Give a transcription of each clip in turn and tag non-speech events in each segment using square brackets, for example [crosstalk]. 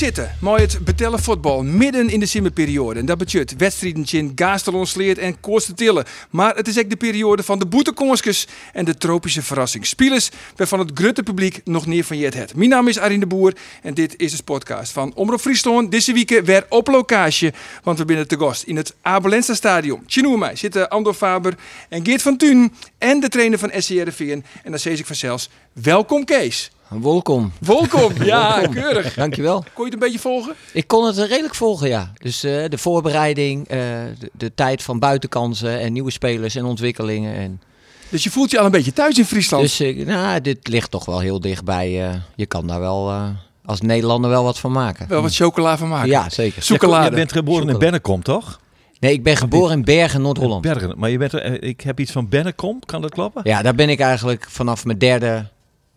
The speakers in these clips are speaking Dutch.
Zitten, mooi het betellen voetbal, midden in de simmerperiode. En dat betekent wedstrijden in Gaastelon sleert en koorsten tillen. Maar het is ook de periode van de boetekonskes en de tropische verrassing. Spielers waarvan het grote publiek nog neer van je het. Mijn naam is Arine de Boer en dit is de podcast van Omroep Friesland. Deze week weer op locatie, want we binnen te gast in het Abelensa Stadion. Tjenoe mij zitten Andor Faber en Geert van Thun en de trainer van SCRV. En dan zeg ik vanzelfs, welkom Kees. Welkom. Welkom, ja, keurig. Dankjewel. Kon je het een beetje volgen? Ik kon het redelijk volgen, ja. Dus eh, de voorbereiding, eh, de, de tijd van buitenkansen en nieuwe spelers en ontwikkelingen. En, Dus je voelt je al een beetje thuis in Friesland. dus eh, nou, dit ligt toch wel heel dichtbij. eh, je kan daar wel eh, als Nederlander wel wat van maken. Wel wat chocola van maken. Ja, zeker. Chocolade. Je bent geboren in. Bennekom, toch? Nee, ik ben geboren in Bergen, Noord-Holland. Bergen. Maar je bent, ik heb iets van Bennekom, kan dat kloppen? Ja, daar ben ik eigenlijk vanaf mijn derde,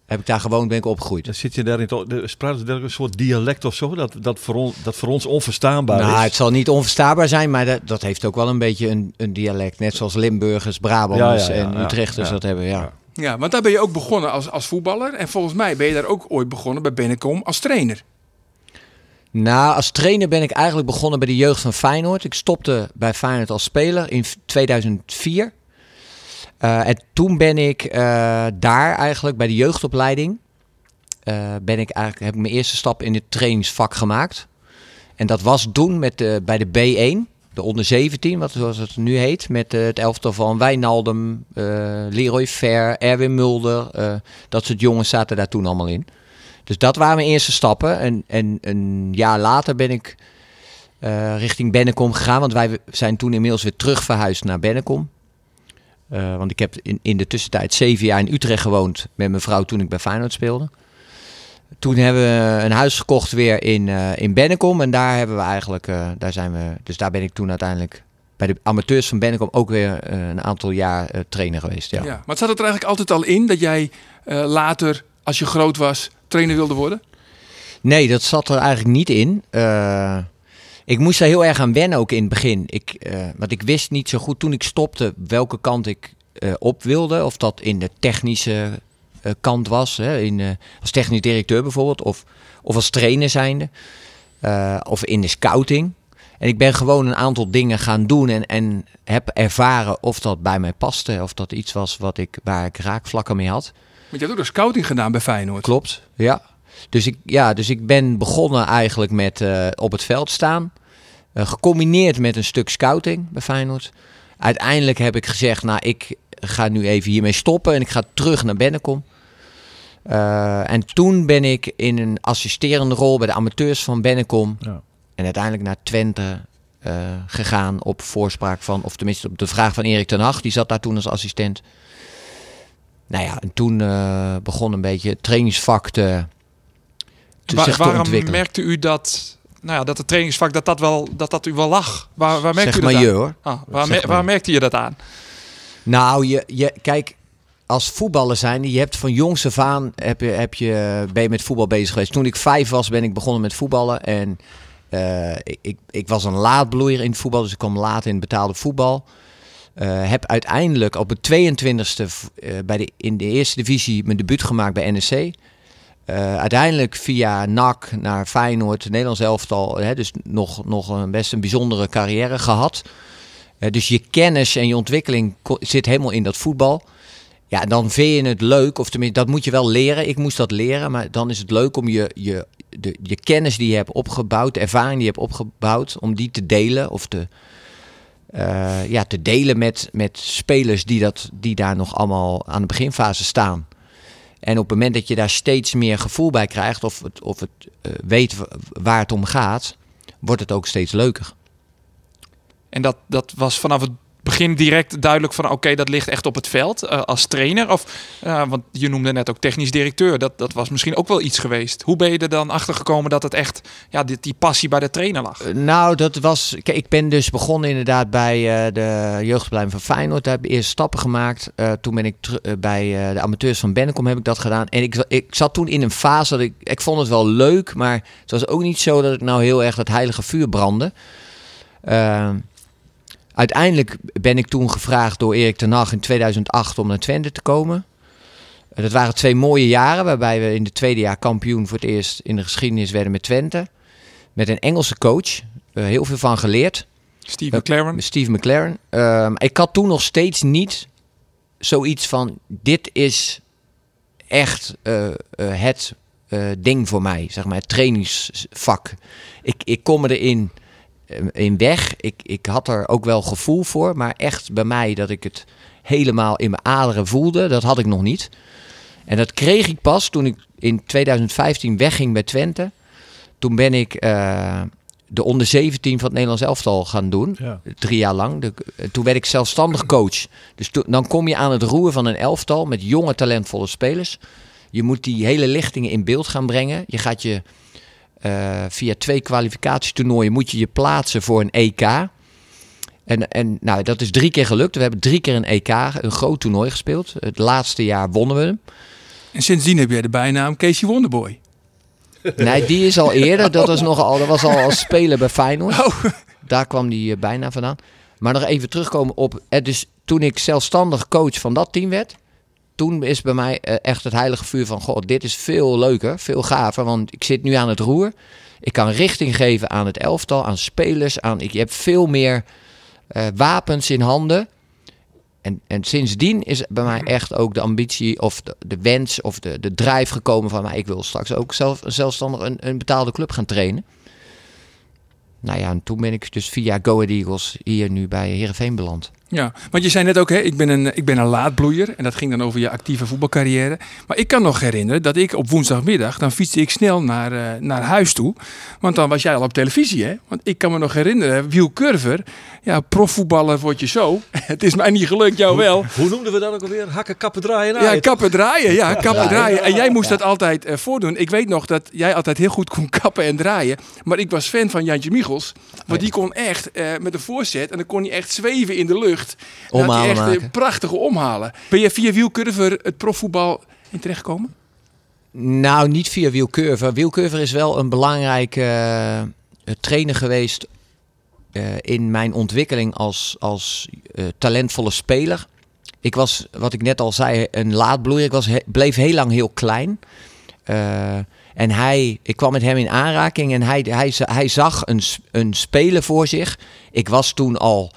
heb ik daar gewoond, ben ik opgegroeid. Dan zit je daar in het, de, spraken ze daar een soort dialect of zo, dat, dat, voor, ons, dat voor ons onverstaanbaar Nou, is. het zal niet onverstaanbaar zijn, maar dat, dat heeft ook wel een beetje een, een dialect. Net zoals Limburgers, Brabanders Ja, ja, ja, en ja, Utrechters ja. dat hebben, ja. Ja, want daar ben je ook begonnen als, als voetballer. En volgens mij ben je daar ook ooit begonnen bij Bennekom als trainer. Nou, als trainer ben ik eigenlijk begonnen bij de jeugd van Feyenoord. Ik stopte bij Feyenoord als speler in 2004. Eh, en toen ben ik eh, daar eigenlijk bij de jeugdopleiding... eh, ben ik eigenlijk, heb ik mijn eerste stap in het trainingsvak gemaakt. En dat was toen met de, bij de B1, de onder 17, wat, zoals het nu heet. Met het elftal van Wijnaldum, Leroy Fer, Erwin Mulder. dat soort jongens zaten daar toen allemaal in. Dus dat waren mijn eerste stappen. En, en een jaar later ben ik richting Bennekom gegaan. Want wij zijn toen inmiddels weer terug verhuisd naar Bennekom. Eh, want ik heb in, in de tussentijd zeven jaar in Utrecht gewoond met mijn vrouw toen ik bij Feyenoord speelde. Toen hebben we een huis gekocht weer in, eh, in Bennekom. En daar hebben we eigenlijk, eh, daar zijn we, dus daar ben ik toen uiteindelijk bij de amateurs van Bennekom ook weer een aantal jaar trainer geweest. Ja. Ja. Maar zat het er eigenlijk altijd al in dat jij later, als je groot was, trainer wilde worden? Nee, dat zat er eigenlijk niet in. Ik moest daar heel erg aan wennen ook in het begin. Ik, eh, want ik wist niet zo goed toen ik stopte welke kant ik eh, op wilde. Of dat in de technische eh, kant was, hè, in, als technisch directeur bijvoorbeeld. Of, of als trainer zijnde. Of in de scouting. En ik ben gewoon een aantal dingen gaan doen en, en heb ervaren of dat bij mij paste. Of dat iets was wat ik, waar ik raakvlakken mee had. Want je hebt ook een scouting gedaan bij Feyenoord. Klopt, ja. Dus ik, ja, dus ik ben begonnen eigenlijk met eh, op het veld staan. Eh, gecombineerd met een stuk scouting bij Feyenoord. Uiteindelijk heb ik gezegd, nou ik ga nu even hiermee stoppen en ik ga terug naar Bennekom. Eh, en toen ben ik in een assisterende rol bij de amateurs van Bennekom. Ja. En uiteindelijk naar Twente gegaan op voorspraak van, of tenminste op de vraag van Erik ten Hag. Die zat daar toen als assistent. Nou ja, en toen begon een beetje het trainingsvak te, zich te waarom merkte u dat, nou ja, dat het trainingsvak dat dat wel dat dat u wel lag? Waar, waar merkte zeg u maar dat je hoor. Ah, waar, merkte je dat aan? Nou, je, je, kijk, als voetballer zijn, je hebt van jongs af aan heb je, heb je, ben je met voetbal bezig geweest. Toen ik vijf was, ben ik begonnen met voetballen. En eh, ik, ik, ik was een laadbloeier in het voetbal, dus ik kwam laat in het betaalde voetbal. Eh, heb uiteindelijk op het 22e v- eh, bij de, in de eerste divisie mijn debuut gemaakt bij NEC. Eh, uiteindelijk via NAC naar Feyenoord, Nederlands elftal. Hè, dus nog, nog een best een bijzondere carrière gehad. Eh, dus je kennis en je ontwikkeling zit helemaal in dat voetbal. Ja, dan vind je het leuk, of tenminste, dat moet je wel leren. Ik moest dat leren, maar dan is het leuk om je, je, de, kennis die je hebt opgebouwd, de ervaring die je hebt opgebouwd, om die te delen of te, eh, ja, te delen met, met spelers die, dat, die daar nog allemaal aan de beginfase staan. En op het moment dat je daar steeds meer gevoel bij krijgt, of het, of het eh, weet wa- waar het om gaat, wordt het ook steeds leuker. En dat, dat was vanaf het begin direct duidelijk van oké, dat ligt echt op het veld eh, als trainer? Of, eh, want je noemde net ook technisch directeur. Dat, dat was misschien ook wel iets geweest. Hoe ben je er dan achter gekomen dat het echt ja, die, die passie bij de trainer lag? Eh, Nou, dat was. Kijk, ik ben dus begonnen inderdaad bij de jeugdopleiding van Feyenoord. Daar heb ik eerst stappen gemaakt. Toen ben ik bij de amateurs van Bennekom heb ik dat gedaan. En ik, ik zat toen in een fase dat ik. Ik vond het wel leuk, maar het was ook niet zo dat ik nou heel erg dat heilige vuur brandde. Uiteindelijk ben ik toen gevraagd door Erik ten Hag in 2008 om naar Twente te komen. Eh, dat waren twee mooie jaren waarbij we in het tweede jaar kampioen voor het eerst in de geschiedenis werden met Twente. Met een Engelse coach. Heel veel van geleerd. Steve Eh, McLaren. Steve McLaren. Ehm, ik had toen nog steeds niet zoiets van: dit is echt eh, het ding voor mij, zeg maar, het trainingsvak. Ik, ik kom erin in weg. Ik, ik had er ook wel gevoel voor, maar echt bij mij dat ik het helemaal in mijn aderen voelde, dat had ik nog niet. En dat kreeg ik pas toen ik in 2015 wegging bij Twente. Toen ben ik eh, de onder 17 van het Nederlands elftal gaan doen. Ja. Drie jaar lang. De, eh, toen werd ik zelfstandig coach. Dus to- dan kom je aan het roer van een elftal met jonge, talentvolle spelers. Je moet die hele lichtingen in beeld gaan brengen. Je gaat je eh, via twee kwalificatietoernooien moet je je plaatsen voor een EK. En, en nou, dat is drie keer gelukt. We hebben drie keer een EK, een groot toernooi gespeeld. Het laatste jaar wonnen we hem. En sindsdien heb jij de bijnaam Casey Wonderboy. Nee, die is al eerder. Dat was, [laughs] nog al, dat was al als speler bij Feyenoord. Daar kwam die eh, bijna vandaan. Maar nog even terugkomen op... eh, dus toen ik zelfstandig coach van dat team werd... Toen is bij mij eh, echt het heilige vuur van... God, dit is veel leuker, veel gaver. Want ik zit nu aan het roer. Ik kan richting geven aan het elftal, aan spelers. Aan, ik, je hebt veel meer eh, wapens in handen. En, en sindsdien is bij mij echt ook de ambitie of de, wens of de, de drive gekomen van... Ik wil straks ook zelf, zelfstandig een, een betaalde club gaan trainen. Nou ja, en toen ben ik dus via Go Ahead Eagles hier nu bij Heerenveen beland. Ja, want je zei net ook, hè, ik, ben een, ik ben een laadbloeier. En dat ging dan over je actieve voetbalcarrière. Maar ik kan nog herinneren dat ik op woensdagmiddag, dan fietste ik snel naar, eh, naar huis toe. Want dan was jij al op televisie, hè? Want ik kan me nog herinneren, Wiel Curver, ja, profvoetballer word je zo. [laughs] Het is mij niet gelukt, jou wel. Hoe noemden we dat ook alweer? Hakken, kappen, draaien, Ja, kappen draaien. Ja, kappen draaien. draaien. En jij moest dat altijd eh, voordoen. Ik weet nog dat jij altijd heel goed kon kappen en draaien. Maar ik was fan van Jantje Michels. Want die kon echt eh, met een voorzet. En dan kon hij echt zweven in de lucht. Hij Omhalen echt maken. prachtige omhalen. Ben je via wielcurver het profvoetbal in terechtgekomen? Nou, niet via Wielcurver. Wielcurver is wel een belangrijke eh, trainer geweest eh, in mijn ontwikkeling als, als eh, talentvolle speler. Ik was, wat ik net al zei, een laadbloeier. Ik was, he- bleef heel lang heel klein. En hij, ik kwam met hem in aanraking en hij, hij, hij zag een, een speler voor zich. Ik was toen al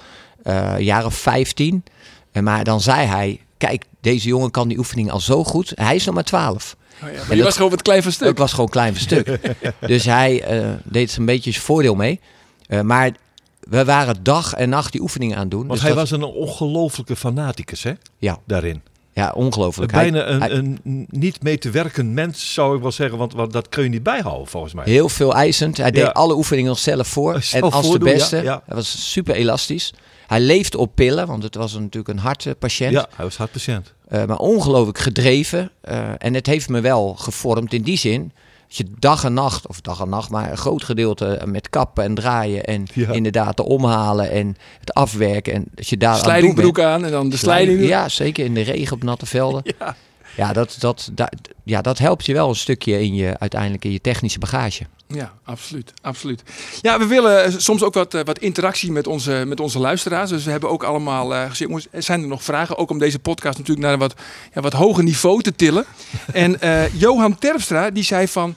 eh, of 15. En maar dan zei hij, kijk, deze jongen kan die oefening al zo goed. Hij is nog maar 12. Oh ja, maar En dat- was gewoon wat klein van stuk. Ik was gewoon klein van stuk. [laughs] dus hij eh, deed er een beetje zijn voordeel mee. Eh, maar we waren dag en nacht die oefeningen aan het doen. Want Dus hij dat- was een ongelofelijke fanaticus, hè? Ja, Daarin. ja ongelooflijk. Hij- Bijna een, hij- een niet mee te werken mens, zou ik wel zeggen. Want, want dat kun je niet bijhouden, volgens mij. Heel veel eisend. Hij deed Ja. alle oefeningen nog zelf voor. Zelf en als de ja, beste. ja. Hij was super elastisch. Hij leefde op pillen, want het was een- natuurlijk een hartpatiënt. Ja, hij was hartpatiënt. Eh, maar ongelooflijk gedreven. Eh, en het heeft me wel gevormd in die zin. Dat je dag en nacht, of dag en nacht, maar een groot gedeelte met kappen en draaien. En Ja. inderdaad de omhalen en het afwerken. En dat je daar aan Slijtingbroek bent. aan en dan de slijding. Ja, zeker in de regen op natte velden. [laughs] Ja. Ja, dat, dat, dat, ja, dat helpt je wel een stukje in je, uiteindelijk in je technische bagage. Ja, absoluut, absoluut. Ja, we willen eh, soms ook wat, eh, wat interactie met onze, met onze luisteraars. Dus we hebben ook allemaal eh, gezegd, jongens, er zijn er nog vragen? Ook om deze podcast natuurlijk naar een wat, ja, wat hoger niveau te tillen. [laughs] en eh, Johan Terpstra, die zei van,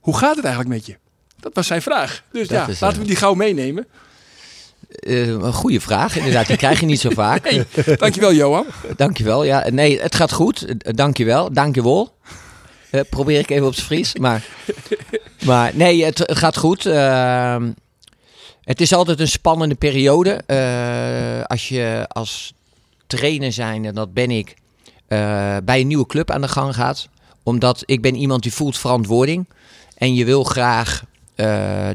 hoe gaat het eigenlijk met je? Dat was zijn vraag. Dus Dat ja, laten eh, we die gauw meenemen. Eh, een goede vraag, inderdaad. Die krijg je niet zo [laughs] vaak. Dankjewel, Johan. Dankjewel. Ja, nee, het gaat goed. Eh, Dankjewel. Dankjewel. Eh probeer ik even op z'n Fries. Maar, maar nee, het gaat goed. Ehm, het is altijd een spannende periode. Als je als trainer zijn, en dat ben ik, bij een nieuwe club aan de gang gaat. Omdat ik ben iemand die voelt verantwoording. En je wil graag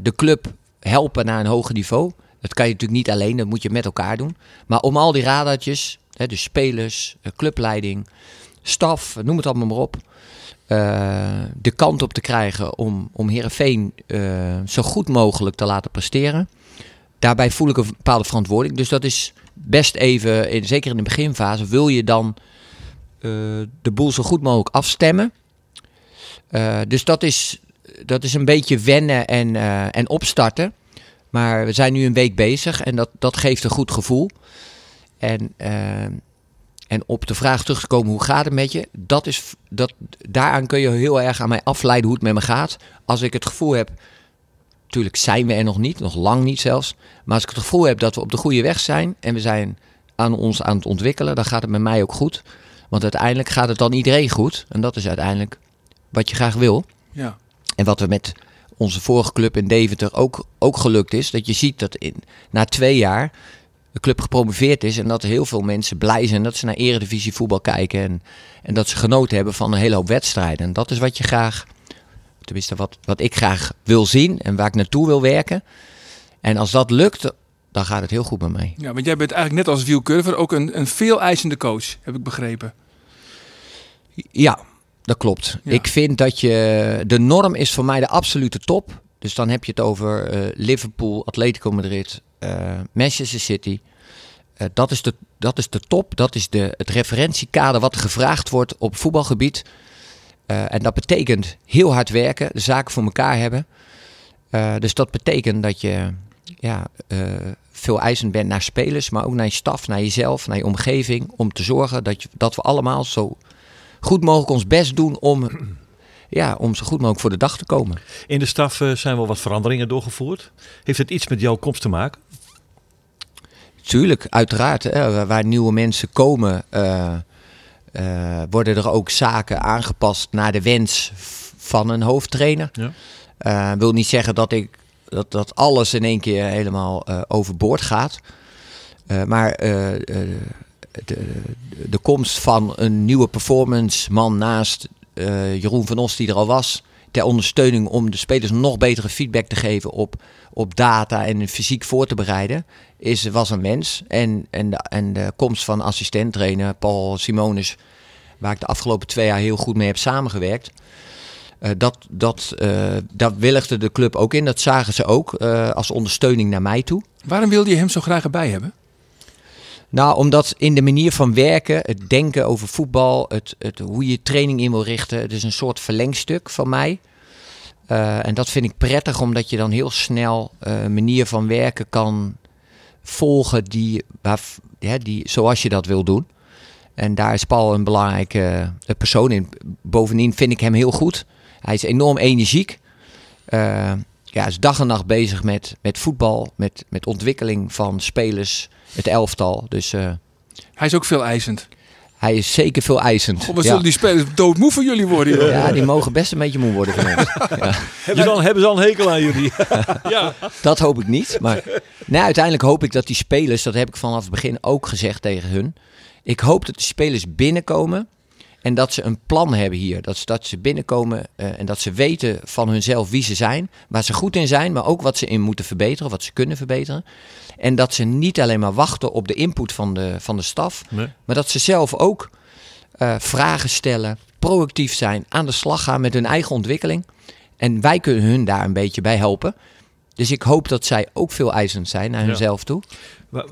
de club helpen naar een hoger niveau. Dat kan je natuurlijk niet alleen, dat moet je met elkaar doen. Maar om al die radartjes, hè, dus spelers, eh, clubleiding, staf, noem het allemaal maar op. eh, de kant op te krijgen om, om Heerenveen eh, zo goed mogelijk te laten presteren. Daarbij voel ik een bepaalde verantwoording. Dus dat is best even, in, zeker in de beginfase, wil je dan de boel zo goed mogelijk afstemmen. Dus dat is, dat is een beetje wennen en, en opstarten. Maar we zijn nu een week bezig en dat, dat geeft een goed gevoel. En, eh, en op de vraag terug te komen, hoe gaat het met je? Dat is, dat, daaraan kun je heel erg aan mij afleiden hoe het met me gaat. Als ik het gevoel heb, natuurlijk zijn we er nog niet, nog lang niet zelfs. Maar als ik het gevoel heb dat we op de goede weg zijn en we zijn aan ons aan het ontwikkelen, dan gaat het met mij ook goed. Want uiteindelijk gaat het dan iedereen goed. En dat is uiteindelijk wat je graag wil. Ja. En wat we met onze vorige club in Deventer ook, ook gelukt is. Dat je ziet dat in, na twee jaar de club gepromoveerd is. En dat heel veel mensen blij zijn dat ze naar eredivisie voetbal kijken. En, en dat ze genoten hebben van een hele hoop wedstrijden. En dat is wat je graag, tenminste wat, wat ik graag wil zien. En waar ik naartoe wil werken. En als dat lukt, dan gaat het heel goed met mij. ja, want jij bent eigenlijk net als Wiel Curver ook een, een veel eisende coach, heb ik begrepen. Ja, dat klopt. Ja. Ik vind dat je. De norm is voor mij de absolute top. Dus dan heb je het over eh, Liverpool, Atletico Madrid, eh, Manchester City. Eh, dat, is de, dat is de top. Dat is de, het referentiekader wat gevraagd wordt op voetbalgebied. En dat betekent heel hard werken, de zaken voor elkaar hebben. Dus dat betekent dat je ja, veel eisend bent naar spelers, maar ook naar je staf, naar jezelf, naar je omgeving. Om te zorgen dat, je, dat we allemaal zo goed mogelijk ons best doen om, ja, om zo goed mogelijk voor de dag te komen. In de staf eh, zijn wel wat veranderingen doorgevoerd. Heeft het iets met jouw komst te maken? Tuurlijk, uiteraard. Hè, waar- nieuwe mensen komen, eh, eh, worden er ook zaken aangepast naar de wens van een hoofdtrainer. Ja. Wil niet zeggen dat, ik, dat, dat alles in één keer helemaal overboord gaat. Maar de, de komst van een nieuwe performance man naast eh, Jeroen van Os die er al was. Ter ondersteuning om de spelers nog betere feedback te geven op, op data en fysiek voor te bereiden. Is, was een mens. En, en, de, en de komst van assistent-trainer Paul Simonis, waar ik de afgelopen twee jaar heel goed mee heb samengewerkt. Eh, dat, dat, eh dat willigde de club ook in. Dat zagen ze ook als ondersteuning naar mij toe. Waarom wilde je hem zo graag erbij hebben? Nou, omdat in de manier van werken, het denken over voetbal, het, het, hoe je training in wil richten, het is een soort verlengstuk van mij. Eh, en dat vind ik prettig, omdat je dan heel snel eh, een manier van werken kan volgen die, ja, die, zoals je dat wil doen. En daar is Paul een belangrijke eh, persoon in. Bovendien vind ik hem heel goed. Hij is enorm energiek. Ja, hij is dag en nacht bezig met, met voetbal, met, met ontwikkeling van spelers, het elftal. Dus eh, Hij is ook veel eisend. hij is zeker veel eisend. Wat ja. zullen die spelers doodmoe van jullie worden? joh? ja, die mogen best een beetje moe worden van ons. [laughs] Hebben, ze al, hebben ze al een hekel aan jullie? [laughs] Ja. Dat hoop ik niet. Maar nou, uiteindelijk hoop ik dat die spelers, dat heb ik vanaf het begin ook gezegd tegen hun. Ik hoop dat de spelers binnenkomen en dat ze een plan hebben hier. Dat, ze- dat ze binnenkomen eh, en dat ze weten van hunzelf wie ze zijn, waar ze goed in zijn, maar ook wat ze in moeten verbeteren, wat ze kunnen verbeteren. En dat ze niet alleen maar wachten op de input van de, van de staf, Nee. maar dat ze zelf ook eh, vragen stellen, proactief zijn, aan de slag gaan met hun eigen ontwikkeling. En wij kunnen hun daar een beetje bij helpen. Dus ik hoop dat zij ook veel eisend zijn naar Ja. hunzelf toe.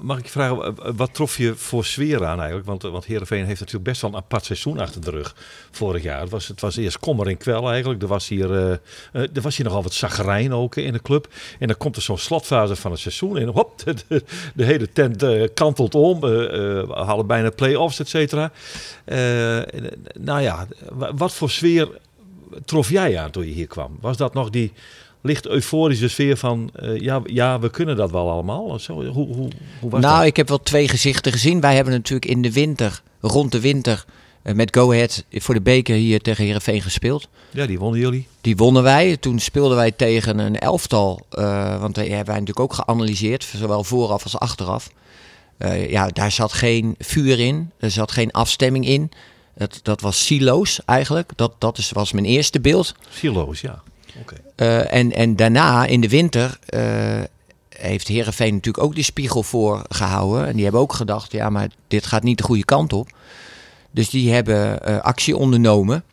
Mag ik vragen, eh, wat trof je voor sfeer aan eigenlijk? Want, eh, want Heerenveen heeft natuurlijk best wel een apart seizoen achter de rug vorig jaar. Het was, het was eerst kommer en kwel eigenlijk. Er was hier, eh, eh, er was hier nogal wat zagrijn ook in de club. En dan komt er zo'n slotfase van het seizoen en hop, [laughs] de, hele tent eh, kantelt om. eh, eh, we halen bijna play-offs, et cetera. Eh, eh, nou ja, wa- wat voor sfeer trof jij aan toen je hier kwam? Was dat nog die licht euforische sfeer van eh, ja, ja, we kunnen dat wel allemaal? Zo, hoe, hoe, hoe was nou, dat? ik heb wel twee gezichten gezien. Wij hebben natuurlijk in de winter, rond de winter, eh, met Go Ahead voor de beker hier tegen Heerenveen gespeeld. Ja, die wonnen jullie. Die wonnen wij. Toen speelden wij tegen een elftal. eh, want die hebben wij natuurlijk ook geanalyseerd, zowel vooraf als achteraf. Ja, daar zat geen vuur in. Er zat geen afstemming in. Dat, dat was siloos eigenlijk. Dat, dat is, was mijn eerste beeld. Silo's, ja. Eh, en, en daarna in de winter eh, heeft Herenveen natuurlijk ook die spiegel voor gehouden. En die hebben ook gedacht, ja, maar dit gaat niet de goede kant op. Dus die hebben uh, actie ondernomen.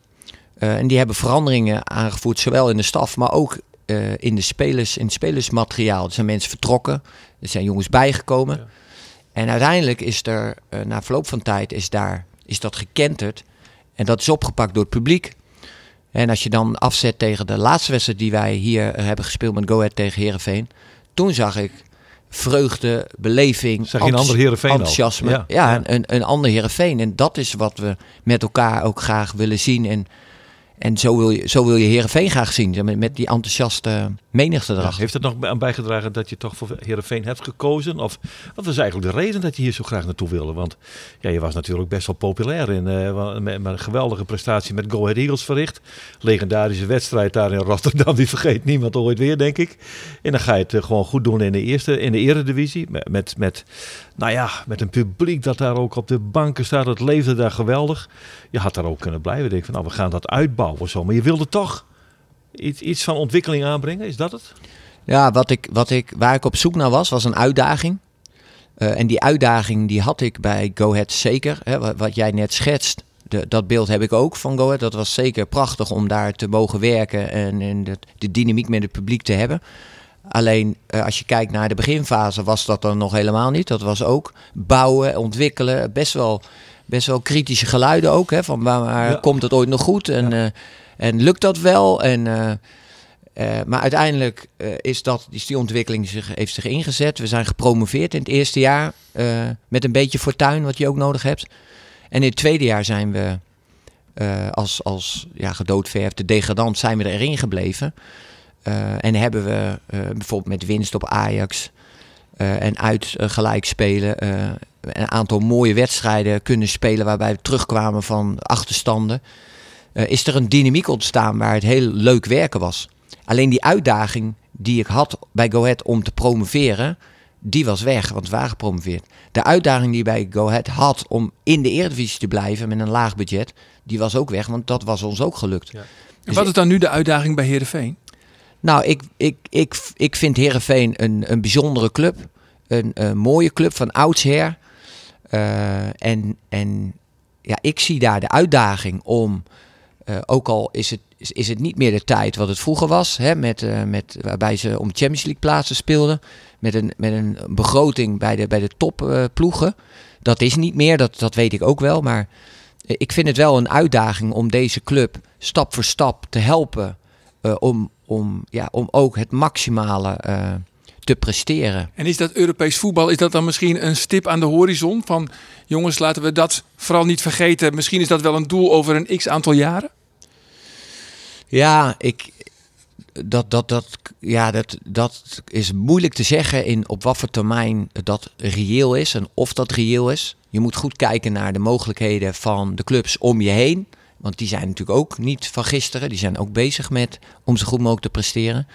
Uh, en die hebben veranderingen aangevoerd, zowel in de staf, maar ook uh, in, de spelers, in het spelersmateriaal. Er zijn mensen vertrokken, er zijn jongens bijgekomen. Ja. En uiteindelijk is er, na verloop van tijd, is, daar, is dat gekenterd. En dat is opgepakt door het publiek. En als je dan afzet tegen de laatste wedstrijd die wij hier hebben gespeeld met Go Ahead tegen Herenveen, toen zag ik vreugde, beleving, Zeg een ander Heerenveen enthousiasme. Ja, ja, Een, een ander Heerenveen. En dat is wat we met elkaar ook graag willen zien. En en zo wil je, zo wil je Heerenveen graag zien, met, die enthousiaste menigte erachter. heeft het nog aan bijgedragen dat je toch voor Heerenveen hebt gekozen? Of wat was eigenlijk de reden dat je hier zo graag naartoe wilde? Want ja, je was natuurlijk best wel populair in, uh, met, een geweldige prestatie met Go Ahead Eagles verricht. Legendarische wedstrijd daar in Rotterdam, [laughs] die vergeet niemand ooit weer, denk ik. En dan ga je het uh, gewoon goed doen in de eerste, in de eredivisie. Met, met, nou ja, met een publiek dat daar ook op de banken staat. Het leefde daar geweldig. Je had daar ook kunnen blijven. Denk van, nou, we gaan dat uitbouwen zo. Maar je wilde toch iets, van ontwikkeling aanbrengen. Is dat het? Ja, wat ik, wat ik, waar ik op zoek naar was, was een uitdaging. Uh, en die uitdaging die had ik bij Go Ahead zeker. Hè, wat, wat jij net schetst, de, dat beeld heb ik ook van Go Ahead. Dat was zeker prachtig om daar te mogen werken en, en de, de dynamiek met het publiek te hebben. Alleen uh, als je kijkt naar de beginfase was dat dan nog helemaal niet. Dat was ook bouwen, ontwikkelen, best wel, best wel kritische geluiden ook. Hè, van waar, ja. komt het ooit nog goed en, ja. uh, en lukt dat wel? En, uh, maar uiteindelijk is, dat, is die ontwikkeling zich, heeft zich ingezet. We zijn gepromoveerd in het eerste jaar met een beetje fortuin wat je ook nodig hebt. En in het tweede jaar zijn we als, als ja, gedoodverfde degradant zijn we erin gebleven. Uh, en hebben we uh, bijvoorbeeld met winst op Ajax uh, en uit gelijk spelen een aantal mooie wedstrijden kunnen spelen waarbij we terugkwamen van achterstanden. is er een dynamiek ontstaan waar het heel leuk werken was. Alleen die uitdaging die ik had bij Go Ahead om te promoveren, die was weg, want we waren gepromoveerd. De uitdaging die bij Go Ahead had om in de Eredivisie te blijven met een laag budget, die was ook weg, want dat was ons ook gelukt. Ja. Dus wat is dan nu de uitdaging bij Heerenveen? Nou, ik, ik, ik, ik vind Herenveen een, een bijzondere club. Een, een mooie club van oudsher. Uh, en, en ja, ik zie daar de uitdaging om, uh, ook al is het, is, is het niet meer de tijd wat het vroeger was, hè, met, uh, met, waarbij ze om Champions League plaatsen speelden, met een, met een begroting bij de, bij de topploegen. dat is niet meer, dat, dat weet ik ook wel. Maar ik vind het wel een uitdaging om deze club stap voor stap te helpen om, om, ja, om ook het maximale uh, te presteren. En is dat Europees voetbal, is dat dan misschien een stip aan de horizon? Van jongens, laten we dat vooral niet vergeten. Misschien is dat wel een doel over een x aantal jaren? Ja, ik, dat, dat, dat, ja, dat, dat is moeilijk te zeggen in op wat voor termijn dat reëel is en of dat reëel is. Je moet goed kijken naar de mogelijkheden van de clubs om je heen. Want die zijn natuurlijk ook niet van gisteren. Die zijn ook bezig met om zo goed mogelijk te presteren.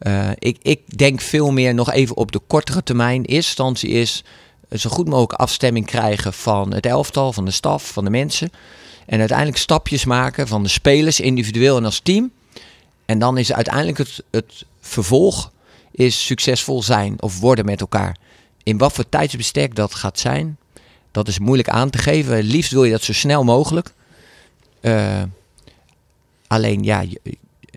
Uh, ik, ik denk veel meer nog even op de kortere termijn. Eerste instantie is zo goed mogelijk afstemming krijgen van het elftal, van de staf, van de mensen. En uiteindelijk stapjes maken van de spelers, individueel en als team. En dan is uiteindelijk het, het vervolg is succesvol zijn of worden met elkaar. In wat voor tijdsbestek dat gaat zijn, dat is moeilijk aan te geven. Liefst wil je dat zo snel mogelijk. Uh, alleen ja,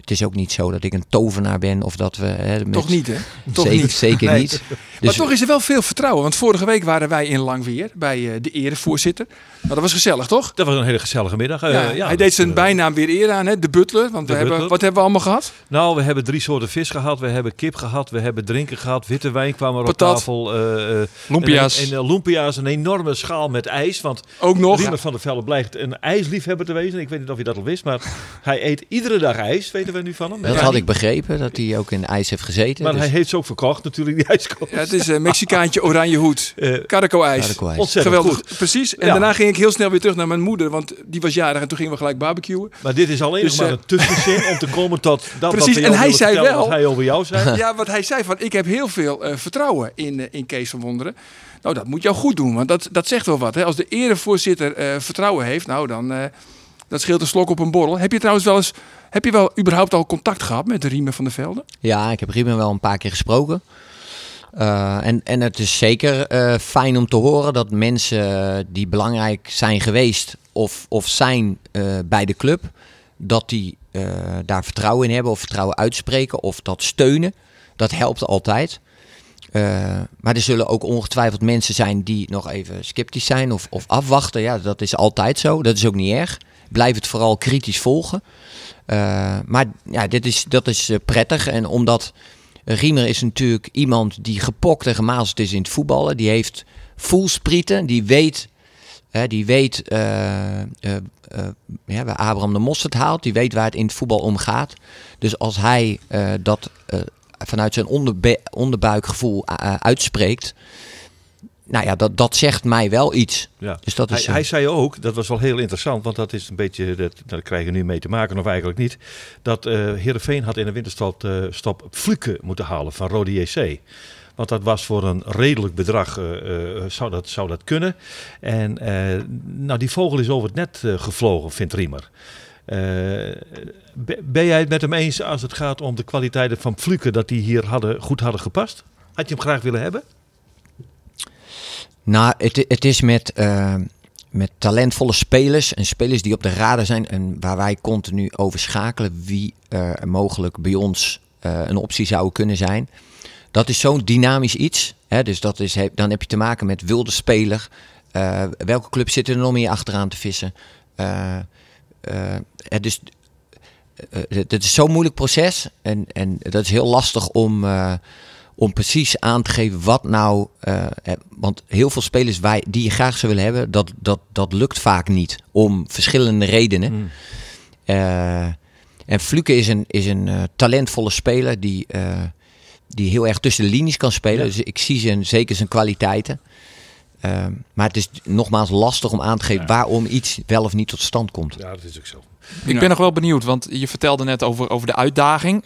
het is ook niet zo dat ik een tovenaar ben of dat we. Hè, met... Toch niet, hè? Toch zeker, niet. Zeker nee. niet. [laughs] Dus... Maar toch is er wel veel vertrouwen. Want vorige week waren wij in Langweer bij uh, de erevoorzitter. Nou, dat was gezellig, toch? Dat was een hele gezellige middag. Uh, ja, ja, hij deed zijn uh, bijnaam weer eer aan, hè? de butler. Want de we butler. Hebben, wat hebben we allemaal gehad? Nou, we hebben drie soorten vis gehad. We hebben kip gehad. We hebben drinken gehad. Witte wijn kwam er Patat. op tafel. Lumpia's. En, en Lumpia's, een enorme schaal met ijs. Want ook nog. Riemer van der Velde blijkt een ijsliefhebber te wezen. Ik weet niet of je dat al wist, maar [laughs] hij eet iedere dag ijs. Weten we nu van hem. Dat had ik begrepen, dat hij ook in ijs heeft gezeten. Maar dus... hij heeft ze ook verkocht natuurlijk, die ijskoop. Ja, het is een Mexicaantje oranje hoed. [laughs] Uh, Caraco-ijs. Caraco Ontzettend Geweldig. goed. Precies. En ja. daarna ging ik heel snel weer terug naar mijn moeder, want die was jarig en toen gingen we gelijk barbecuen. Maar dit is alleen dus, maar uh, een tussenzin om te komen tot [laughs] dat Precies. wat en hij zei wel, wat hij over jou zei. [laughs] Ja, wat hij zei van, ik heb heel veel uh, vertrouwen in, in Kees van Wonderen. Nou, dat moet jou goed doen, want dat, dat zegt wel wat. Hè? Als de erevoorzitter vertrouwen heeft, nou dan... Dat scheelt een slok op een borrel. Heb je trouwens wel eens, heb je wel überhaupt al contact gehad met de Riemen van der Velde? Ja, ik heb Riemen wel een paar keer gesproken. Uh, en, en het is zeker uh, fijn om te horen dat mensen die belangrijk zijn geweest of, of zijn bij de club, dat die daar vertrouwen in hebben of vertrouwen uitspreken of dat steunen. Dat helpt altijd. maar er zullen ook ongetwijfeld mensen zijn die nog even sceptisch zijn of, of afwachten. Ja, dat is altijd zo. Dat is ook niet erg. Blijf het vooral kritisch volgen. maar ja, dit is, dat is prettig. En omdat Riemer is natuurlijk iemand die gepokt en gemazeld is in het voetballen. Die heeft voelsprieten, die weet, hè, die weet uh, ja, waar Abraham de Mosterd haalt. Die weet waar het in het voetbal om gaat. Dus als hij dat vanuit zijn onderbuikgevoel uitspreekt nou ja, dat, dat zegt mij wel iets. Ja. Dus dat is, hij, hij zei ook, dat was wel heel interessant, want dat is een beetje, dat, daar krijgen we nu mee te maken, of eigenlijk niet. Dat uh, Heerenveen had in de winterstop uh, stop Fluke moeten halen van Rode JC. Want dat was voor een redelijk bedrag, uh, zou, dat, zou dat kunnen. En nou, die vogel is over het net gevlogen, vindt Riemer. ben jij het met hem eens als het gaat om de kwaliteiten van Fluke, dat die hier hadden, goed hadden gepast? Had je hem graag willen hebben? Nou, het, het is met, uh, met talentvolle spelers en spelers die op de radar zijn en waar wij continu over schakelen wie er mogelijk bij ons uh, een optie zou kunnen zijn. Dat is zo'n dynamisch iets. Hè? Dus dat is, dan heb je te maken met wilde speler. Uh, welke club zit er nog meer achteraan te vissen? dus, het is zo'n moeilijk proces en, en dat is heel lastig om om precies aan te geven wat nou. Uh, want heel veel spelers wij, die je graag zou willen hebben, dat, dat, dat lukt vaak niet. Om verschillende redenen. Mm. Uh, en Fluke is een, is een uh, talentvolle speler die, die heel erg tussen de linies kan spelen. Dus ik zie zijn, zeker zijn kwaliteiten. maar het is nogmaals lastig om aan te geven waarom iets wel of niet tot stand komt. Ja, dat is ook zo. Ik ben nog wel benieuwd, want je vertelde net over, over de uitdaging.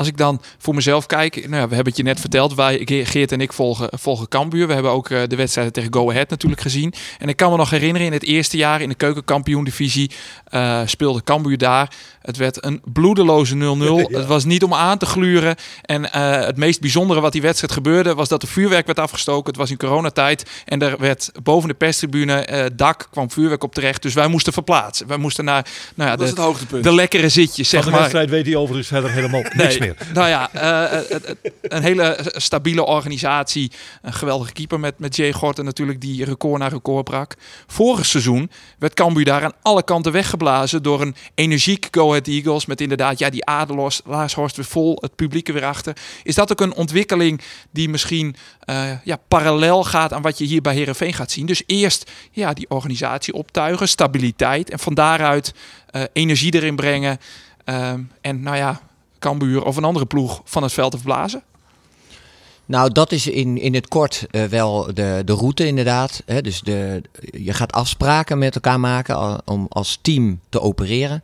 Als ik dan voor mezelf kijk, nou, we hebben het je net verteld, wij, Geert en ik volgen, volgen Cambuur. We hebben ook uh, de wedstrijden tegen Go Ahead natuurlijk gezien. En ik kan me nog herinneren, in het eerste jaar in de keukenkampioen-divisie uh, speelde Cambuur daar. Het werd een bloedeloze 0-0. [laughs] Het was niet om aan te gluren. En uh, het meest bijzondere wat die wedstrijd gebeurde, was dat de vuurwerk werd afgestoken. Het was in coronatijd. En er werd boven de perstribune dak kwam vuurwerk op terecht. Dus wij moesten verplaatsen. Wij moesten naar nou ja, de, het hoogtepunt. de lekkere zitjes, zeg Van de wedstrijd weet hij overigens verder helemaal niks meer. Nou ja, uh, een hele stabiele organisatie. Een geweldige keeper met, met Jay Gorten natuurlijk, die record na record brak. Vorig seizoen werd Cambuur daar aan alle kanten weggeblazen door een energiek Go Ahead Eagles. Met inderdaad, ja, die Adelhorst weer vol, het publiek er weer achter. Is dat ook een ontwikkeling die misschien ja, parallel gaat aan wat je hier bij Herenveen gaat zien? Dus eerst ja, die organisatie optuigen, stabiliteit en van daaruit energie erin brengen. Uh, en nou ja, Cambuur of een andere ploeg van het veld te verblazen? Nou, dat is in, in het kort uh, wel de, de route inderdaad. Dus de, je gaat afspraken met elkaar maken om als team te opereren.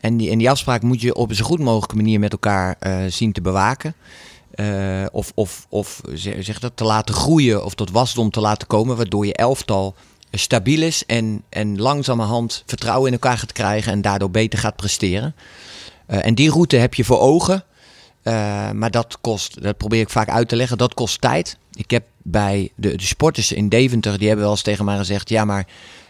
En die, en die afspraak moet je op een zo goed mogelijke manier met elkaar uh, zien te bewaken. Uh, of of, of zeg dat, te laten groeien of tot wasdom te laten komen. Waardoor je elftal stabiel is en, en langzamerhand vertrouwen in elkaar gaat krijgen. En daardoor beter gaat presteren. Uh, en die route heb je voor ogen. Uh, maar dat kost, dat probeer ik vaak uit te leggen, dat kost tijd. Ik heb bij de, de sporters in Deventer, die hebben wel eens tegen mij gezegd: ja, maar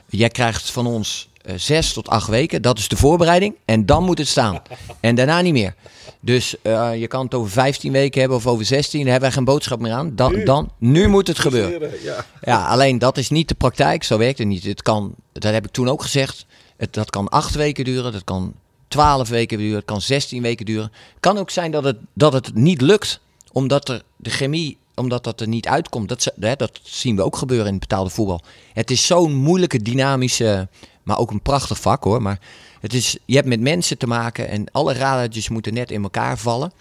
jij krijgt van ons uh, zes tot acht weken. Dat is de voorbereiding. En dan moet het staan. [laughs] En daarna niet meer. Dus uh, je kan het over 15 weken hebben of over 16. Daar hebben wij geen boodschap meer aan. Dan, nu, dan, nu moet het gebeuren. Ja. ja. alleen dat is niet de praktijk. Zo werkt het niet. Het kan, dat heb ik toen ook gezegd. Het, dat kan acht weken duren. Dat kan 12 weken duren, het kan 16 weken duren. Kan ook zijn dat het, dat het niet lukt, omdat er de chemie, omdat dat er niet uitkomt. Dat, hè, dat zien we ook gebeuren in het betaalde voetbal. Het is zo'n moeilijke, dynamische, maar ook een prachtig vak hoor. Maar het is, je hebt met mensen te maken en alle radertjes moeten net in elkaar vallen.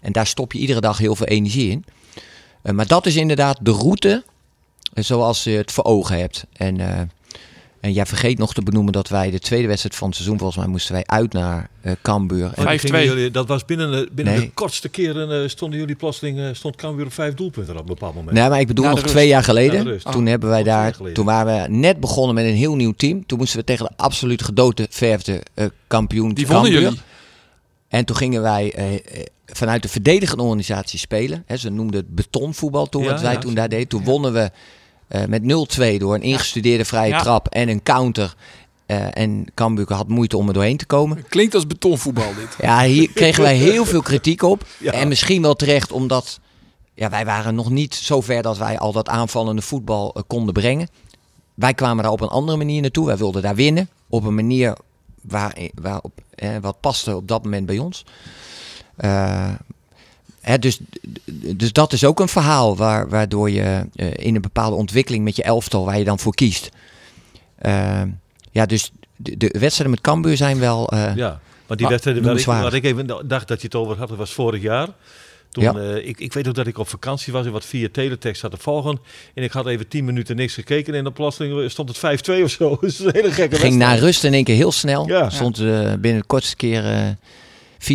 En daar stop je iedere dag heel veel energie in. Uh, maar dat is inderdaad de route uh, zoals je het voor ogen hebt. En uh, en jij vergeet nog te benoemen dat wij de tweede wedstrijd van het seizoen, volgens mij moesten wij uit naar uh, Cambuur. 5-2. Dat was binnen, de, binnen nee. de kortste keren uh, stonden jullie plotseling, uh, stond Cambuur op vijf doelpunten op een bepaald moment. Nee, maar ik bedoel nog twee jaar geleden. Toen hebben wij daar, toen waren we net begonnen met een heel nieuw team. Toen moesten we tegen de absoluut gedoodverfde kampioen Die vonden jullie? En toen gingen wij vanuit de verdedigende organisatie spelen. Hè, ze noemden het betonvoetbal toen, Ja, wat wij ja, toen daar deden. Toen wonnen we eh, met 0-2 door een ingestudeerde vrije Ja. trap en een counter. Eh, en Cambuur had moeite om er doorheen te komen. Klinkt als betonvoetbal dit. Ja, hier [laughs] kregen wij heel veel kritiek op. Ja. En misschien wel terecht, omdat ja, wij waren nog niet zo ver dat wij al dat aanvallende voetbal eh, konden brengen. Wij kwamen daar op een andere manier naartoe. Wij wilden daar winnen. Op een manier waar, waarop, eh, wat paste op dat moment bij ons. Hè, dus, dus dat is ook een verhaal waar, waardoor je eh, in een bepaalde ontwikkeling met je elftal, waar je dan voor kiest. Eh, ja, dus de, de wedstrijden met Cambuur zijn wel... eh, Ja, maar die wedstrijden waar ik, waar ik even dacht dat je het over had, dat was vorig jaar. Toen, Ja. eh, ik, ik weet ook dat ik op vakantie was en wat via teletext had te volgen. En ik had even 10 minuten niks gekeken en op plotseling stond het 5-2 of zo. [laughs] Dat is een hele gekke ging na wedstrijd. rust in één keer heel snel. Ja. Stond binnen de kortste keer 4-5-1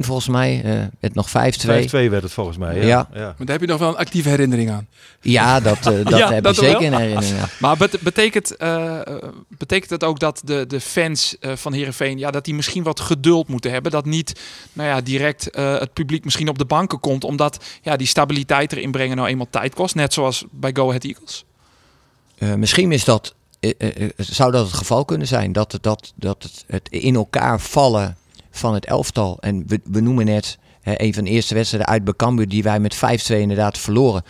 volgens mij. eh met nog 5-2. 5-2 werd het volgens mij. Ja. Ja. ja. Maar daar heb je nog wel een actieve herinnering aan. Ja, dat, eh, [laughs] dat Ja, heb dat ik wel. zeker in herinnering. ja. Maar bet- betekent, eh, eh, betekent het ook dat de, de fans eh, van Herenveen ja, dat die misschien wat geduld moeten hebben? Dat niet nou ja, direct eh, het publiek misschien op de banken komt, omdat ja, die stabiliteit erin brengen nou eenmaal tijd kost. Net zoals bij Go Ahead Eagles. Eh, misschien is dat, zou dat het geval kunnen zijn. Dat, het, dat, dat het, het in elkaar vallen van het elftal. En we, we noemen net hè, een van de eerste wedstrijden uit bij Cambuur die wij met 5-2 inderdaad verloren.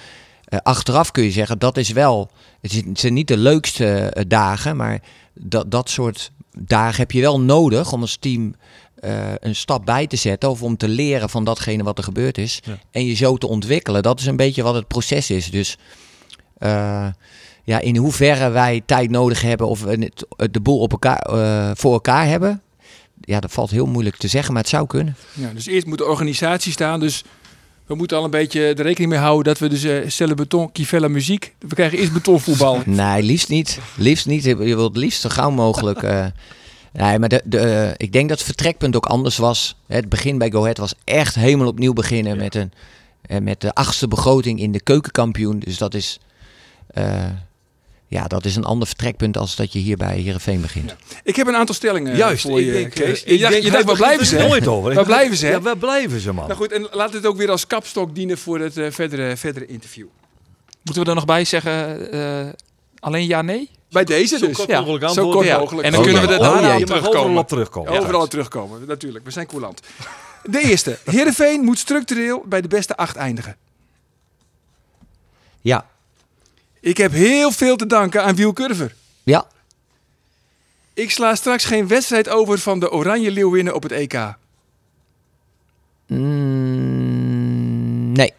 Eh, achteraf kun je zeggen, dat is wel... Het zijn niet de leukste eh, dagen, maar dat, dat soort dagen heb je wel nodig om als team eh, een stap bij te zetten. Of om te leren van datgene wat er gebeurd is. Ja. En je zo te ontwikkelen. Dat is een beetje wat het proces is. Dus ja, in hoeverre wij tijd nodig hebben of we het, de boel op elkaar, voor elkaar hebben. Ja, dat valt heel moeilijk te zeggen, maar het zou kunnen. Ja, dus eerst moet de organisatie staan. Dus we moeten al een beetje de rekening mee houden dat we dus eh stellen beton, kivella muziek. We krijgen eerst betonvoetbal. [laughs] Nee, liefst niet. Liefst niet. Je wilt het liefst zo gauw mogelijk. [laughs] eh, nee, maar de, de, eh, ik denk dat het vertrekpunt ook anders was. Het begin bij Go Ahead was echt helemaal opnieuw beginnen met, een, met de achtste begroting in de keukenkampioen. Dus dat is, ja, dat is een ander vertrekpunt als dat je hier bij Heerenveen begint. Ik heb een aantal stellingen Juist. voor je, ik, ik, Kees. ik je dacht, je dacht, waar blijven ze? nooit over. Waar blijven ze? Ja, waar blijven ze, man? Nou goed, en laat het ook weer als kapstok dienen voor het eh, verdere, verdere interview. Moeten we er nog bij zeggen, eh, alleen ja, nee? Bij deze Zo dus. kort ja. mogelijk Zo kort Ja. mogelijk. En dan Oh, kunnen we er Oh, daarna mag terugkomen. overal op terugkomen. Ja, overal terugkomen, natuurlijk. We zijn coulant. [laughs] De eerste. Heerenveen moet structureel bij de beste acht eindigen. Ja, Ik heb heel veel te danken aan Wiel Curver. ja, Ik sla straks geen wedstrijd over van de Oranje Leeuwinnen op het EK. Mm, nee.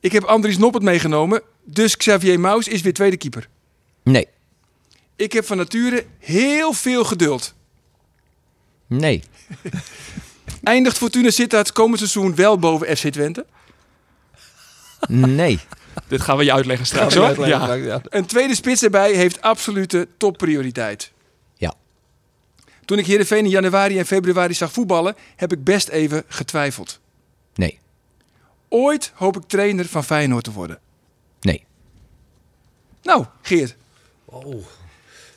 Ik heb Andries Noppert meegenomen, dus Xavier Maus is weer tweede keeper. Nee. Ik heb van nature heel veel geduld. Nee. Eindigt Fortuna Sittard komend seizoen wel boven FC Twente? Nee. Dit gaan we je uitleggen straks hoor. Ja. Een tweede spits erbij heeft absolute topprioriteit. Ja. Toen ik Heerenveen in januari en februari zag voetballen, heb ik best even getwijfeld. Nee. Ooit hoop ik trainer van Feyenoord te worden. Nee. Nou, Geert. Oh.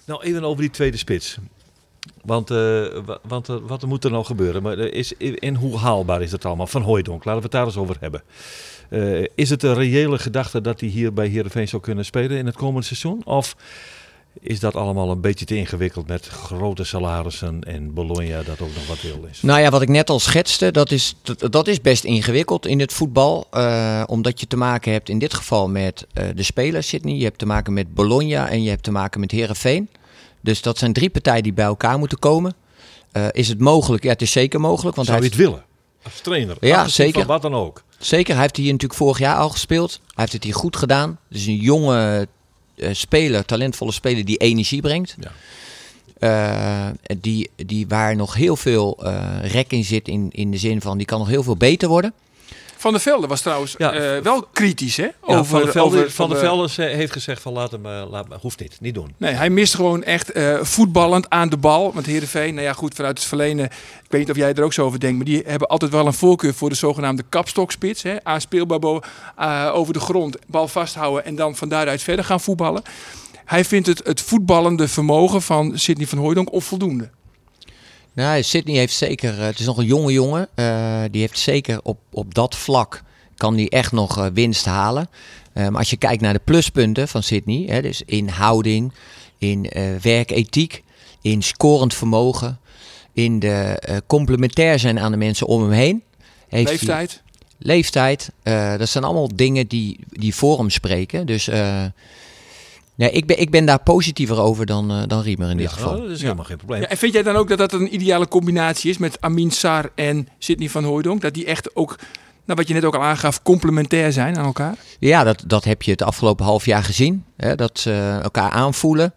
Nou, even over die tweede spits. Want, eh, wa- want eh, wat moet er nou gebeuren? Maar, er is, en hoe haalbaar is het allemaal? Van Hooijdonk, laten we het daar eens over hebben. Eh, is het een reële gedachte dat hij hier bij Heerenveen zou kunnen spelen in het komende seizoen? Of is dat allemaal een beetje te ingewikkeld met grote salarissen en Bologna dat ook nog wat wil is? Nou ja, wat ik net al schetste, dat is, dat, dat is best ingewikkeld in het voetbal. eh, omdat je te maken hebt in dit geval met eh, de speler Sydney. Je hebt te maken met Bologna en je hebt te maken met Herenveen. Dus dat zijn drie partijen die bij elkaar moeten komen. Is het mogelijk? Ja, het is zeker mogelijk. Want Zou hij je het willen? Als trainer? Ja, zeker. Van wat dan ook. Zeker, hij heeft hier natuurlijk vorig jaar al gespeeld. Hij heeft het hier goed gedaan. Dus een jonge eh, speler, talentvolle speler die energie brengt. Ja. Eh, die, die waar nog heel veel eh, rek in zit in, in de zin van die kan nog heel veel beter worden. Van der Velde was trouwens Ja. eh, wel kritisch, hè? Ja, van der Velde, over- van de- Velde heeft gezegd van laat hem, eh, laat, hoeft niet, niet doen. Nee, hij mist gewoon echt eh, voetballend aan de bal. Want Heerenveen, nou ja goed, vanuit het verleden... Ik weet niet of jij er ook zo over denkt... maar die hebben altijd wel een voorkeur voor de zogenaamde kapstokspits. Hè? Aanspeelbaar eh, over de grond, bal vasthouden... en dan van daaruit verder gaan voetballen. Hij vindt het, het voetballende vermogen van Sidney van Hooijdonk onvoldoende. Nou, Sydney heeft zeker, eh, het is nog een jonge jongen, eh, die heeft zeker op, op dat vlak, kan die echt nog eh, winst halen. Maar als je kijkt naar de pluspunten van Sydney, hè, dus in houding, in werkethiek, in scorend vermogen, in de complementair zijn aan de mensen om hem heen. Heeft Leeftijd. leeftijd. dat zijn allemaal dingen die, die voor hem spreken. Dus nee, ik, ben, ik ben daar positiever over dan, eh, dan Riemer in dit Ja, geval. dat is Ja. helemaal geen probleem. Ja, en vind jij dan ook dat dat een ideale combinatie is met Amin Sar en Sidney van Hooijdonk? Dat die echt ook, nou, wat je net ook al aangaf, complementair zijn aan elkaar? Ja, dat, dat heb je het afgelopen half jaar gezien. Hè, dat ze elkaar aanvoelen.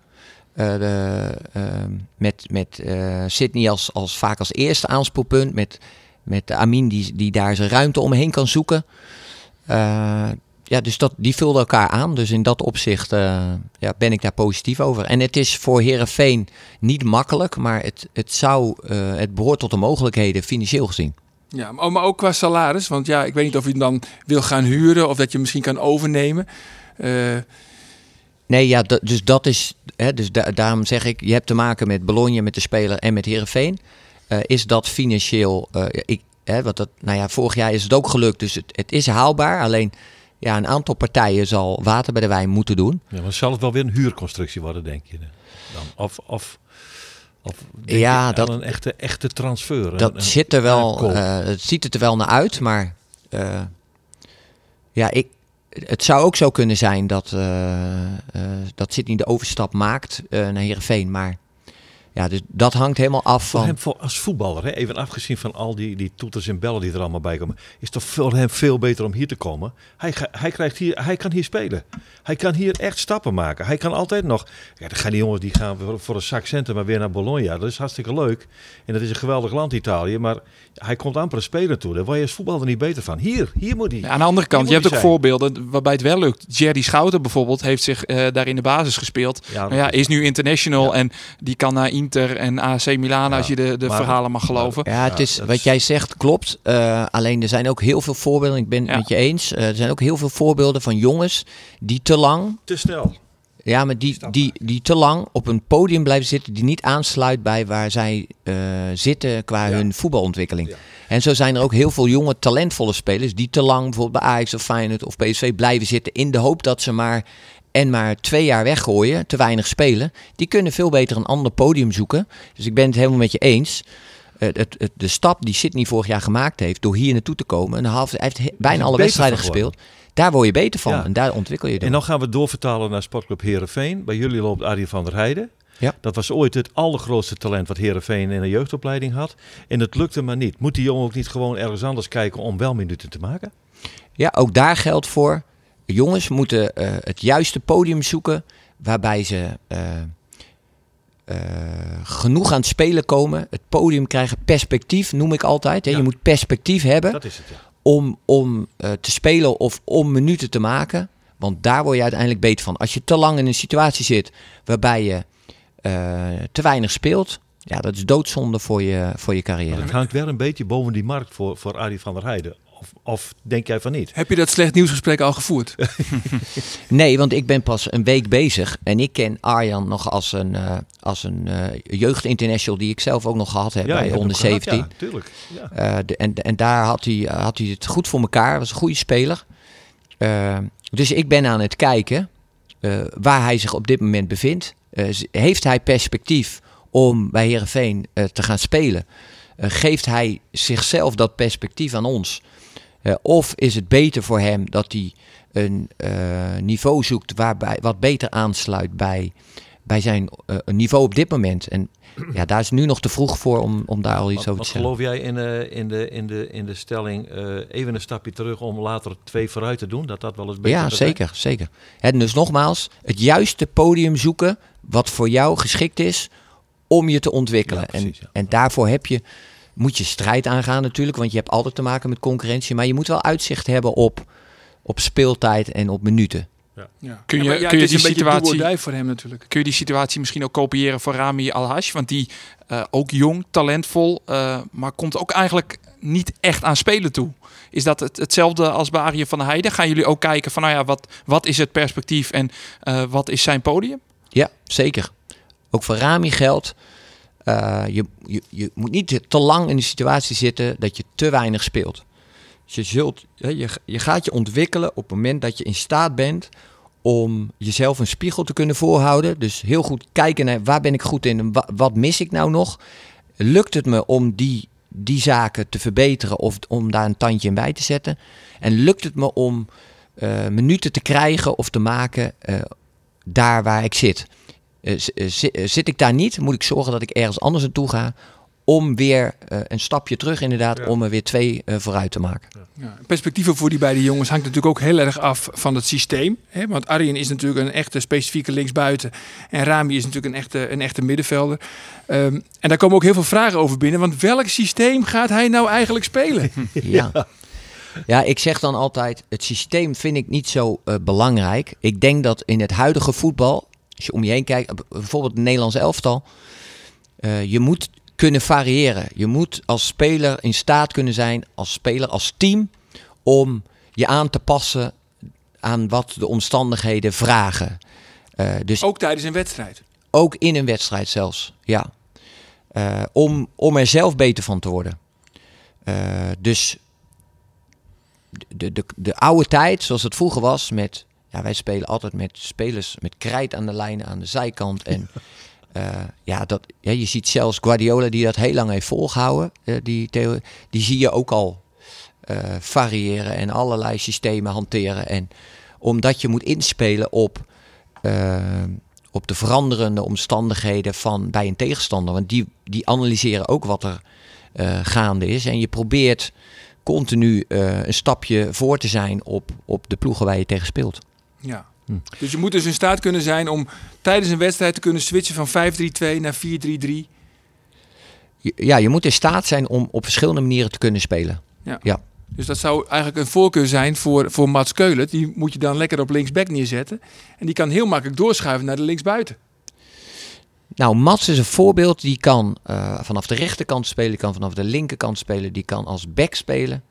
Eh, de, eh, met met eh, Sydney als, als vaak als eerste aanspoelpunt. Met, met Amin die, die daar zijn ruimte omheen kan zoeken. Ja, dus dat, die vulden elkaar aan. Dus in dat opzicht eh, ja, ben ik daar positief over. En het is voor Herenveen niet makkelijk, maar het, het, zou, eh, het behoort tot de mogelijkheden financieel gezien. Ja, maar, maar ook qua salaris. Want ja, ik weet niet of je hem dan wil gaan huren of dat je hem misschien kan overnemen. Eh, Nee, ja, dus dat is. Hè, dus da- daarom zeg ik, je hebt te maken met Bologna, met de speler en met Herenveen. is dat financieel. ik, hè, wat dat, nou ja, vorig jaar is het ook gelukt, dus het, het is haalbaar. Alleen ja, een aantal partijen zal water bij de wijn moeten doen. Ja, maar zal het wel weer een huurconstructie worden, denk je? Dan? Of, of, of Ja, dat- een echte, echte transfer? Dat een- zit er wel. eh, het ziet het er wel naar uit, maar. eh, ja, ik. Het zou ook zo kunnen zijn dat, eh dat Sydney de overstap maakt naar Herenveen. Maar ja, dus dat hangt helemaal af Voor van. hem voor, als voetballer, hè, even afgezien van al die, die toeters en bellen die er allemaal bij komen, is het toch voor hem veel beter om hier te komen. Hij, hij, krijgt hier, hij kan hier spelen. Hij kan hier echt stappen maken. Hij kan altijd nog. Ja, dan gaan die jongens die gaan voor, voor een zak centen maar weer naar Bologna. Dat is hartstikke leuk. En dat is een geweldig land, Italië. Maar hij komt amper een speler toe. Daar word je als voetballer niet beter van. Hier, hier moet hij. Ja, aan de andere kant, je hebt ook zijn. voorbeelden waarbij het wel lukt. Jerry Schouten bijvoorbeeld heeft zich eh, daar in de basis gespeeld. Ja, Maar ja, is nu international Ja. en die kan naar Inter en AC Milan als je de, de maar- verhalen mag geloven. Ja, het is, wat jij zegt klopt. Eh, alleen er zijn ook heel veel voorbeelden. Ik ben het Ja. met je eens. Eh, er zijn ook heel veel voorbeelden van jongens die te lang, Te snel. Ja, maar die, die, die te lang op een podium blijven zitten. Die niet aansluit bij waar zij eh, zitten qua Ja. hun voetbalontwikkeling. Ja. En zo zijn er ook heel veel jonge, talentvolle spelers die te lang bijvoorbeeld bij Ajax of Feyenoord of PSV blijven zitten. In de hoop dat ze maar en maar twee jaar weggooien, te weinig spelen. Die kunnen veel beter een ander podium zoeken. Dus ik ben het helemaal met je eens. Eh, het, het, de stap die Sydney vorig jaar gemaakt heeft door hier naartoe te komen. Een half, hij heeft he- bijna alle wedstrijden gespeeld. Daar word je beter van Ja. en daar ontwikkel je En door. dan gaan we doorvertalen naar Sportclub Herenveen. Bij jullie loopt Arie van der Heijden. Ja. Dat was ooit het allergrootste talent wat Herenveen in een jeugdopleiding had. En het lukte maar niet. Moet die jongen ook niet gewoon ergens anders kijken om wel minuten te maken? Ja, ook daar geldt voor. Jongens moeten eh, het juiste podium zoeken waarbij ze eh, eh, genoeg aan het spelen komen. Het podium krijgen, perspectief noem ik altijd. Hè. Ja. Je moet perspectief hebben Dat is het, ja. Om, om eh, te spelen of om minuten te maken. Want daar word je uiteindelijk beter van. Als je te lang in een situatie zit waarbij je eh, te weinig speelt, ja, dat is doodzonde voor je, voor je carrière. het hangt wel een beetje boven die markt voor, voor Arie van der Heijden. Of, of denk jij van niet? heb je dat slecht nieuwsgesprek al gevoerd? [laughs] Nee, want ik ben pas een week bezig. En ik ken Arjan nog als een, eh als een eh jeugdinternational die ik zelf ook nog gehad heb bij onder hem gehad, 17. Ja, tuurlijk. Ja. Eh, de- en, en daar had hij, had hij het goed voor elkaar. Was een goede speler. Dus ik ben aan het kijken eh, waar hij zich op dit moment bevindt. Eh, heeft hij perspectief om bij Herenveen te gaan spelen? Eh, geeft hij zichzelf dat perspectief aan ons? Eh, of is het beter voor hem dat hij een eh, niveau zoekt waarbij, wat beter aansluit bij, bij zijn eh, niveau op dit moment? En ja, daar is nu nog te vroeg voor om, om daar al iets Wat, over te zeggen. geloof jij in, in, de, in, de, in de stelling even een stapje terug om later twee vooruit te doen? Dat dat wel eens beter Ja, zijn? zeker, zeker. En dus nogmaals, het juiste podium zoeken wat voor jou geschikt is om je te ontwikkelen. Ja, precies, en, ja. en daarvoor heb je, moet je strijd aangaan natuurlijk, want je hebt altijd te maken met concurrentie. Maar je moet wel uitzicht hebben op, op speeltijd en op minuten. Ja. Kun je- Ja, maar ja, kun je het is die een situatie- voor hem natuurlijk. Kun je die situatie misschien ook kopiëren voor Rami Alhash? Want die eh, ook jong, talentvol, eh, maar komt ook eigenlijk niet echt aan spelen toe. Is dat het, hetzelfde als bij Arie van der Heijden? Gaan jullie ook kijken van, nou ja, wat, wat is het perspectief en eh, wat is zijn podium? Ja, zeker. Ook voor Rami geldt. Eh, je, je, je moet niet te lang in de situatie zitten dat je te weinig speelt. Dus je, zult, je, je gaat je ontwikkelen op het moment dat je in staat bent om jezelf een spiegel te kunnen voorhouden. Dus heel goed kijken naar waar ben ik goed in en wa- wat mis ik nou nog. Lukt het me om die, die zaken te verbeteren of om daar een tandje in bij te zetten? En lukt het me om eh, minuten te krijgen of te maken eh, daar waar ik zit? Eh, eh, eh, zit ik daar niet, moet ik zorgen dat ik ergens anders naartoe ga. Om weer eh, een stapje terug, inderdaad, Ja. om er weer twee eh, vooruit te maken. Ja, perspectieven voor die beide jongens hangt natuurlijk ook heel erg af van het systeem. Hè? Want Arjen is natuurlijk een echte specifieke linksbuiten. En Rami is natuurlijk een echte, een echte middenvelder. Ehm, en daar komen ook heel veel vragen over binnen. Want welk systeem gaat hij nou eigenlijk spelen? [laughs] Ja. Ja, ik zeg dan altijd, het systeem vind ik niet zo eh, belangrijk. Ik denk dat in het huidige voetbal, als je om je heen kijkt, bijvoorbeeld het Nederlands elftal, eh, je moet kunnen variëren. Je moet als speler in staat kunnen zijn, als speler, als team, om je aan te passen aan wat de omstandigheden vragen. Eh, dus ook tijdens een wedstrijd. ook in een wedstrijd zelfs, ja. Eh, om, om er zelf beter van te worden. Dus de, de, de oude tijd, zoals het vroeger was, met... Ja, wij spelen altijd met spelers met krijt aan de lijn aan de zijkant. En [laughs] eh, ja, dat, ja, je ziet zelfs Guardiola die dat heel lang heeft volgehouden. eh, die, theo- die zie je ook al eh, variëren en allerlei systemen hanteren. En omdat je moet inspelen op, op de veranderende omstandigheden van bij een tegenstander. Want die, die analyseren ook wat er gaande is. En je probeert continu een stapje voor te zijn op, op de ploegen waar je tegen speelt. Ja. Hm. Dus je moet dus in staat kunnen zijn om tijdens een wedstrijd te kunnen switchen van 5-3-2 naar 4-3-3. Je- Ja, je moet in staat zijn om op verschillende manieren te kunnen spelen. Dus dat zou eigenlijk een voorkeur zijn voor, voor Mats Keulen. Die moet je dan lekker op linksback neerzetten. En die kan heel makkelijk doorschuiven naar de linksbuiten. Nou, Mats is een voorbeeld. Die kan eh, vanaf de rechterkant spelen, die kan vanaf de linkerkant spelen, die kan als back spelen.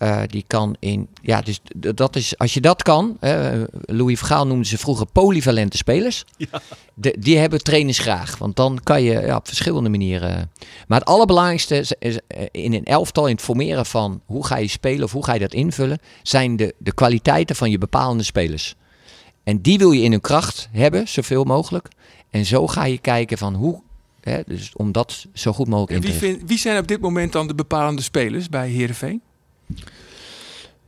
Eh, die kan in, ja, dus dat is, als je dat kan, eh, Louis Vergaal noemde ze vroeger polyvalente spelers. [laughs] De, die hebben trainers graag, want dan kan je ja, op verschillende manieren. Maar het allerbelangrijkste is, is, eh, in een elftal, in het formeren van hoe ga je spelen of hoe ga je dat invullen, zijn de, de kwaliteiten van je bepalende spelers. En die wil je in hun kracht hebben, zoveel mogelijk. En zo ga je kijken van hoe, hè, dus om dat zo goed mogelijk in te wie, vind, wie zijn op dit moment dan de bepalende spelers bij Heerenveen?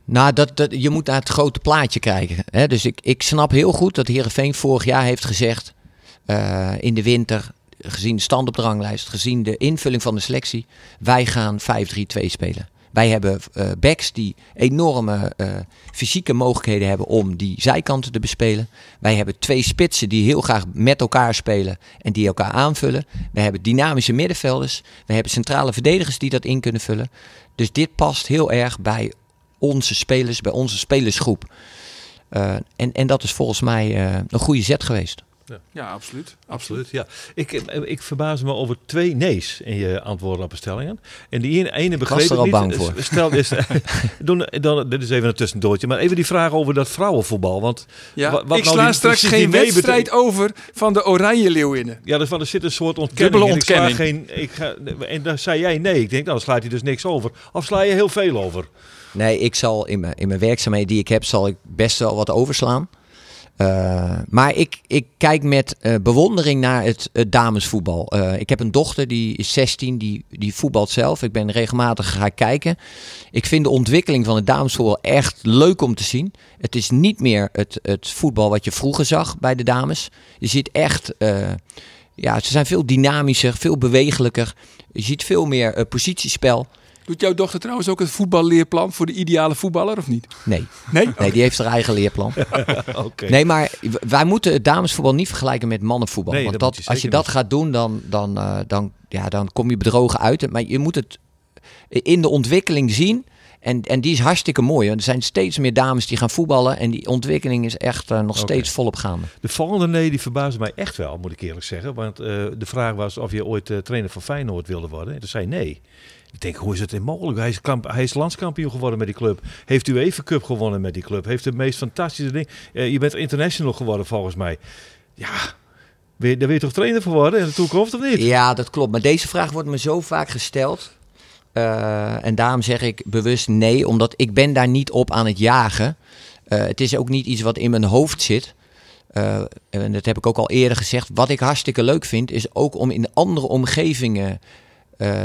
Nou, dat, je moet naar het grote plaatje kijken. Hè? Dus ik, ik snap heel goed dat Heerenveen vorig jaar heeft gezegd... eh, in de winter, gezien de stand op de ranglijst... gezien de invulling van de selectie... wij gaan 5-3-2 spelen. Wij hebben eh backs die enorme eh, fysieke mogelijkheden hebben... om die zijkanten te bespelen. Wij hebben twee spitsen die heel graag met elkaar spelen... en die elkaar aanvullen. We hebben dynamische middenvelders. We hebben centrale verdedigers die dat in kunnen vullen. Dus dit past heel erg bij onze spelers, bij onze spelersgroep. Eh, en, en dat is volgens mij een goede zet geweest. Ja, absoluut. Absoluut, ja. Ik, eh, ik verbaas me over twee nee's in je antwoorden op bestellingen. En die ene, begreep was er ik al niet. bang voor. Stel, is, [laughs] doen, dan, dit is even een tussendoortje. Maar even die vraag over dat vrouwenvoetbal. Want Ja, Wat- wat ik nou sla die- straks precies geen die wedstrijd over van de Oranje Leeuwinnen. ja, dus, van, er zit een soort ontkenning. Dubbele in. Ik ontkenning. Geen, ik ga, en dan zei jij nee. Ik denk, nou, dan slaat hij dus niks over. Of sla je heel veel over? Nee, ik zal in mijn, in mijn werkzaamheden die ik heb, zal ik best wel wat overslaan. Eh, maar ik, ik kijk met eh, bewondering naar het, damesvoetbal. Eh, ik heb een dochter die is 16, die, die voetbalt zelf. Ik ben regelmatig gaan kijken. Ik vind de ontwikkeling van het damesvoetbal echt leuk om te zien. Het is niet meer het, het voetbal wat je vroeger zag bij de dames. Je ziet echt, ja, ze zijn veel dynamischer, veel bewegelijker. Je ziet veel meer positiespel. Doet jouw dochter trouwens ook het voetballeerplan voor de ideale voetballer of niet? Nee, Nee? nee die heeft haar eigen leerplan. [laughs] Oké. Nee, maar wij moeten het damesvoetbal niet vergelijken met mannenvoetbal. Nee, Want dat dat, moet je als je dat gaat doen, dan, dan, eh, dan, ja, dan kom je bedrogen uit. Maar je moet het in de ontwikkeling zien. En, en die is hartstikke mooi. Er zijn steeds meer dames die gaan voetballen. En die ontwikkeling is echt eh, nog steeds volop gaande. De volgende nee, die verbaasde mij echt wel, moet ik eerlijk zeggen. Want eh, de vraag was of je ooit trainer van Feyenoord wilde worden. En toen zei nee. Ik denk, hoe is het mogelijk? Hij is, hij is landskampioen geworden met die club. Heeft u even Cup gewonnen met die club. Heeft de meest fantastische ding. Eh, je bent international geworden volgens mij. Ja, daar wil je toch trainer voor worden in de toekomst of niet? Ja, dat klopt. Maar deze vraag wordt me zo vaak gesteld. Eh, en daarom zeg ik bewust nee, omdat ik ben daar niet op aan het jagen. Eh, het is ook niet iets wat in mijn hoofd zit. En dat heb ik ook al eerder gezegd. Wat ik hartstikke leuk vind, is ook om in andere omgevingen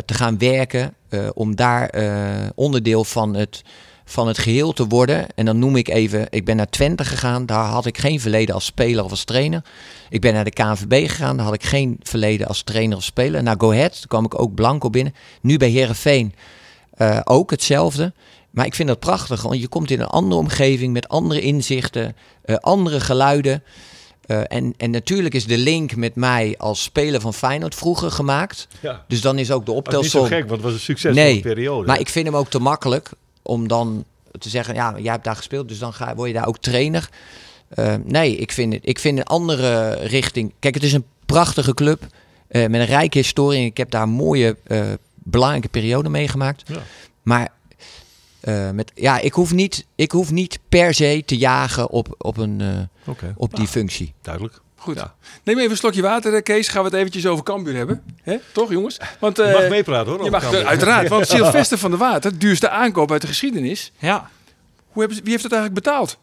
te gaan werken. eh, om daar eh, onderdeel van het, van het geheel te worden. En dan noem ik even, ik ben naar Twente gegaan. Daar had ik geen verleden als speler of als trainer. Ik ben naar de KNVB gegaan. Daar had ik geen verleden als trainer of speler. Naar Go Ahead, daar kwam ik ook blanco binnen. Nu bij Herenveen uh, ook hetzelfde. Maar ik vind dat prachtig, want je komt in een andere omgeving met andere inzichten, andere geluiden. Uh, en, en natuurlijk is de link met mij als speler van Feyenoord vroeger gemaakt. Ja. Dus dan is ook de optelsom... Dat is niet zo gek, want het was een succesvolle nee, periode. maar ik vind hem ook te makkelijk om dan te zeggen... ja, jij hebt daar gespeeld, dus dan ga, word je daar ook trainer. Uh, nee, ik vind, ik vind een andere richting... Kijk, het is een prachtige club uh, met een rijke historie. Ik heb daar een mooie, belangrijke periode meegemaakt. Ja. Maar uh, met, ja, ik hoef, niet, ik hoef niet per se te jagen op, op, een, uh, okay. op die nou, functie. Duidelijk. Goed. Ja. Neem even een slokje water, Kees. Gaan we het eventjes over Cambuur hebben. He? Toch, jongens? Want, uh, je mag meepraten, hoor. Je mag, uiteraard. [laughs] Want Sylvester van der Water, duurste aankoop uit de geschiedenis. Ja. Hoe hebben ze, wie heeft het eigenlijk betaald?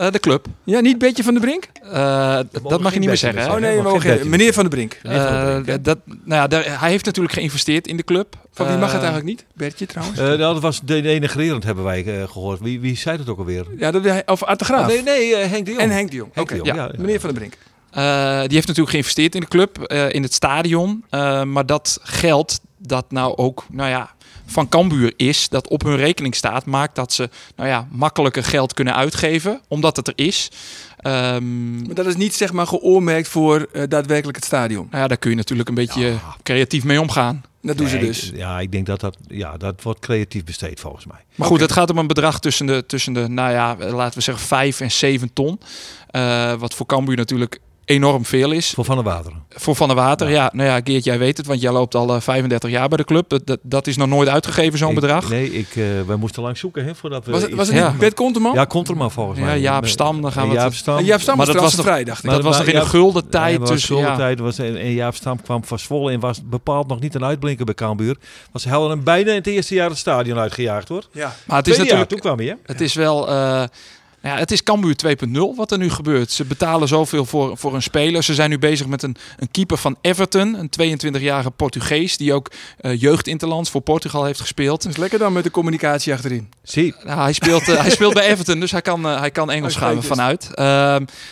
Uh, de club. Ja, niet Betje van der Brink? Uh, dat mag je niet meer zeggen. Oh nee, mag geen meneer van der Brink. Uh, dat, nou ja, daar, hij heeft natuurlijk geïnvesteerd in de club. Van wie mag het eigenlijk niet? Bertje trouwens? nou, dat was denigrerend, hebben wij gehoord. Wie, wie zei dat ook alweer? Ja, dat, of Art de Graaf. Oh, nee, nee Henk de Jong. En Henk de Jong. Oké, okay. ja, ja, meneer van der Brink. Uh, die heeft natuurlijk geïnvesteerd in de club, uh, in het stadion. Uh, maar dat geld dat nou ook, nou ja, van Cambuur is, dat op hun rekening staat, maakt dat ze, nou ja, makkelijker geld kunnen uitgeven, omdat het er is. Um, maar dat is niet zeg maar geoormerkt voor daadwerkelijk het stadion. Nou ja, daar kun je natuurlijk een beetje ja. creatief mee omgaan. Dat doen nee, ze dus. Ja, ik denk dat dat, ja, dat wordt creatief besteed volgens mij. Maar goed, okay. het gaat om een bedrag tussen de, tussen de, nou ja, laten we zeggen 5 en 7 ton. Uh, wat voor Cambuur natuurlijk enorm veel is. Voor Van der Water. Voor Van der Water, ja. ja. Nou ja, Geert, jij weet het, want jij loopt al uh, 35 jaar bij de club. Dat, dat, dat is nog nooit uitgegeven, zo'n bedrag. Nee, ik, uh, wij moesten lang zoeken hè, voordat we... Was het, was het ja. Bert Konterman? Ja, Konterman volgens mij. Ja, Jaap Stam, dan gaan we... Jaap Stam. En Jaap Stam maar dat was nog vrij, dacht ik. Maar dat was nog in de gulden tijd. Ja, dus, gulden tijd was, en Jaap Stam kwam van Zwolle en was bepaald nog niet een uitblinker bij Cambuur. Was hij hem bijna in het eerste jaar het stadion uitgejaagd, hoor. Ja. Maar het is natuurlijk... Toen kwam hij, hè? Het is wel... Uh, ja, het is Cambuur 2.0 wat er nu gebeurt. Ze betalen zoveel voor, voor een speler. Ze zijn nu bezig met een, een keeper van Everton. Een 22-jarige Portugees die ook uh, jeugdinterlands voor Portugal heeft gespeeld. Dat is lekker dan met de communicatie achterin. Zie. Nou, hij, speelt, uh, hij speelt bij Everton, dus hij kan, uh, hij kan Engels gaan vanuit.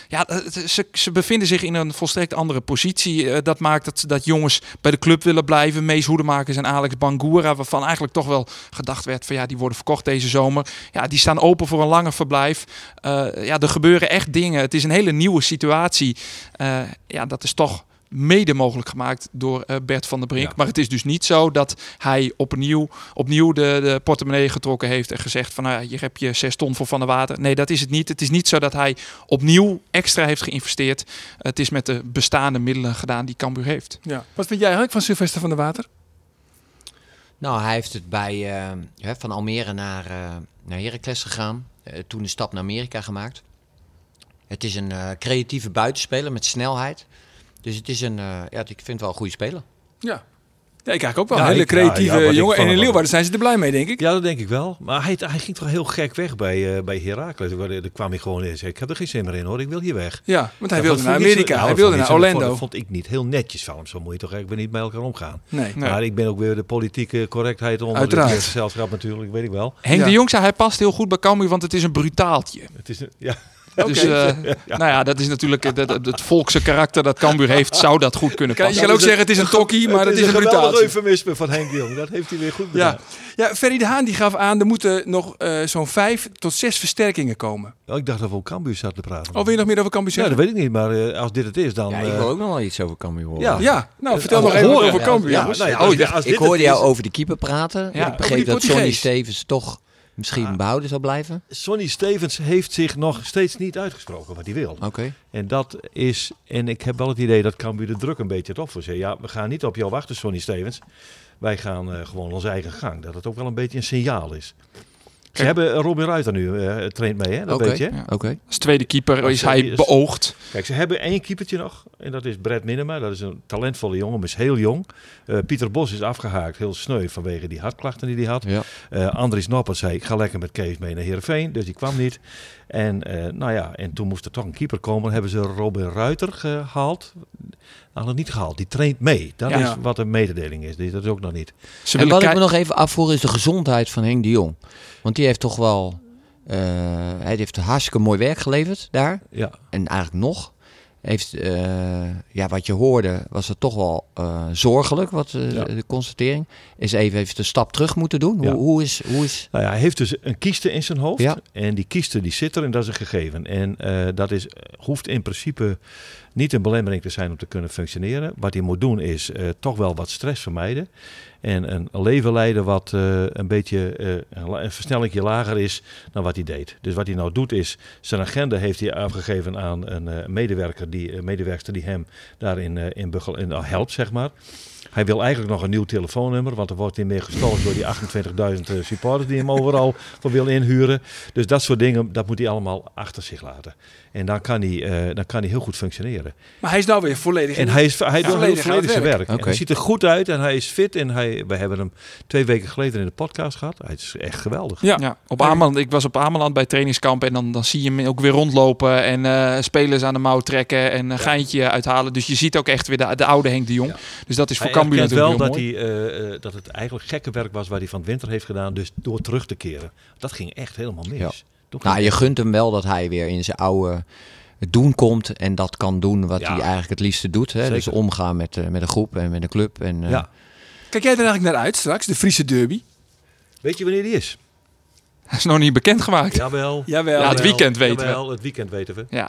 ja, ze, ze bevinden zich in een volstrekt andere positie. dat maakt dat, dat jongens bij de club willen blijven. Mees Hoedemakers en Alex Bangura, waarvan eigenlijk toch wel gedacht werd van ja, die worden verkocht deze zomer. Ja, die staan open voor een langer verblijf. Uh, ja, er gebeuren echt dingen. Het is een hele nieuwe situatie. Uh, ja, dat is toch mede mogelijk gemaakt door uh, Bert van der Brink. Ja. Maar het is dus niet zo dat hij opnieuw, opnieuw de, de portemonnee getrokken heeft en gezegd van nou ja, hier heb je zes ton voor Van der Water. Nee, dat is het niet. Het is niet zo dat hij opnieuw extra heeft geïnvesteerd. Het is met de bestaande middelen gedaan die Cambuur heeft. Ja. Wat vind jij eigenlijk van Sylvester van der Water? Nou, hij heeft het bij uh, van Almere naar, uh, naar Heracles gegaan. Uh, toen de stap naar Amerika gemaakt. Het is een uh, creatieve buitenspeler met snelheid. Dus het is een, uh, ja, ik vind het wel een goede speler. Ja. Ja, ik krijg ook wel ja, een hele creatieve ja, ja, jongen. En in Leeuwarden zijn ze er blij mee, denk ik. Ja, dat denk ik wel. Maar hij, hij ging toch heel gek weg bij, uh, bij Heracles. Daar kwam hij gewoon in. Ik heb er geen zin meer in hoor, ik wil hier weg. Ja, want hij wilde naar Amerika. Zo, hij wilde naar Orlando. Dat vond ik niet heel netjes van hem. Zo moet je toch eigenlijk niet met elkaar omgaan. Nee. Maar nee. ik ben ook weer de politieke correctheid onder Uiteraard. het gezelschap natuurlijk, weet ik wel. Henk de Jong zei, hij past heel goed bij Cambuur, want het is een brutaaltje. Het is een, ja. [laughs] Dus uh, ja. nou ja, dat is natuurlijk het, het, het volkse karakter dat Cambuur heeft, zou dat goed kunnen passen. Je kan ook zeggen het is een tokkie, maar het is, het is een brutaal. Het eufemisme van Henk Jong, dat heeft hij weer goed gedaan. Ja, ja Ferry de Haan die gaf aan, er moeten nog uh, zo'n vijf tot zes versterkingen komen. Oh, ik dacht dat we over Cambuur zaten te praten. Oh, wil je nog meer over Cambuur zeggen? Ja, dat weet ik niet, maar uh, als dit het is, dan... Ja, ik wil ook nog wel iets over Cambuur horen. Ja, ja nou vertel nog even over Cambuur. Ja, nou, ja, oh, ik, als ik hoorde jou over de keeper praten. Ik begreep dat Sonny Stevens toch misschien ja. behouden zal blijven? Sonny Stevens heeft zich nog steeds niet uitgesproken wat hij wil. Oké. Okay. En dat is, en ik heb wel het idee dat Cambuur de druk een beetje het voor Ja, we gaan niet op jou wachten, Sonny Stevens. Wij gaan uh, gewoon onze eigen gang. Dat het ook wel een beetje een signaal is. Ze hebben Robin Ruiter nu, eh traint mee, hè? dat weet je. Ja. oké. Als tweede keeper Als is hij is- beoogd. Kijk, ze hebben één keepertje nog. En dat is Brett Minema. Dat is een talentvolle jongen, maar is heel jong. Eh, Pieter Bos is afgehaakt, heel sneu vanwege die hartklachten die hij had. Ja. Eh Andries Noppert zei, ik ga lekker met Kees mee naar Heerenveen. Dus die kwam niet. En, eh, nou ja, en toen moest er toch een keeper komen. Dan hebben ze Robin Ruiter gehaald. Nou, nog niet gehaald. Die traint mee. Dat Ja. is wat een mededeling is. Dat is ook nog niet. Ze En wat ik me nog even afvoer is de gezondheid van Henk de Jong. Want die heeft toch wel... eh, hij heeft hartstikke mooi werk geleverd daar. Ja, En eigenlijk nog. Heeft, eh, ja, wat je hoorde was het toch wel eh, zorgelijk, wat eh, Ja. de constatering. Is even, heeft een stap terug moeten doen. Ja. Hoe, hoe is... Hoe is Nou ja, hij heeft dus een kieste in zijn hoofd. Ja. En die kieste die zit er en dat is een gegeven. En dat is, hoeft in principe niet een belemmering te zijn om te kunnen functioneren. Wat hij moet doen is toch wel wat stress vermijden. En een leven leiden wat eh, een beetje eh, een versnellingje lager is dan wat hij deed. Dus wat hij nou doet is, zijn agenda heeft hij afgegeven aan een eh, medewerker die, medewerkster die hem daarin in, in, eh, helpt, zeg maar. Hij wil eigenlijk nog een nieuw telefoonnummer, want er wordt niet meer gestolen door die 28.000 eh, supporters die hem overal [laughs] voor willen inhuren. Dus dat soort dingen, dat moet hij allemaal achter zich laten. En dan kan hij, eh, dan kan hij heel goed functioneren. Maar hij is nou weer volledig... En hij, is, hij doet heel volledig volledig zijn werk. hij ziet er goed uit en hij is fit. En hij, we hebben hem twee weken geleden in de podcast gehad. Hij is echt geweldig. Ja. Ja, op Ameland. Ik was op Ameland bij trainingskamp en dan, dan zie je hem ook weer rondlopen en eh, spelers aan de mouw trekken en een geintje uithalen. Dus je ziet ook echt weer de, de oude Henk de Jong. Ja. Dus dat is voor Cambuur natuurlijk wel heel dat, mooi. hij, eh, eh, dat het eigenlijk gekke werk was waar hij van het winter heeft gedaan. Dus door terug te keren. Dat ging echt helemaal mis. Ja. Nou, je gunt hem wel dat hij weer in zijn oude doen komt. En dat kan doen wat Ja. hij eigenlijk het liefste doet. Hè? Dus omgaan met, eh, met een groep en met een club. En, eh, ja. Kijk jij er eigenlijk naar uit straks, de Friese derby? Weet je wanneer die is? Hij is nog niet bekendgemaakt. Ja. Jawel. [laughs] Jawel. Ja, het weekend weten we. jawel, Het weekend weten we.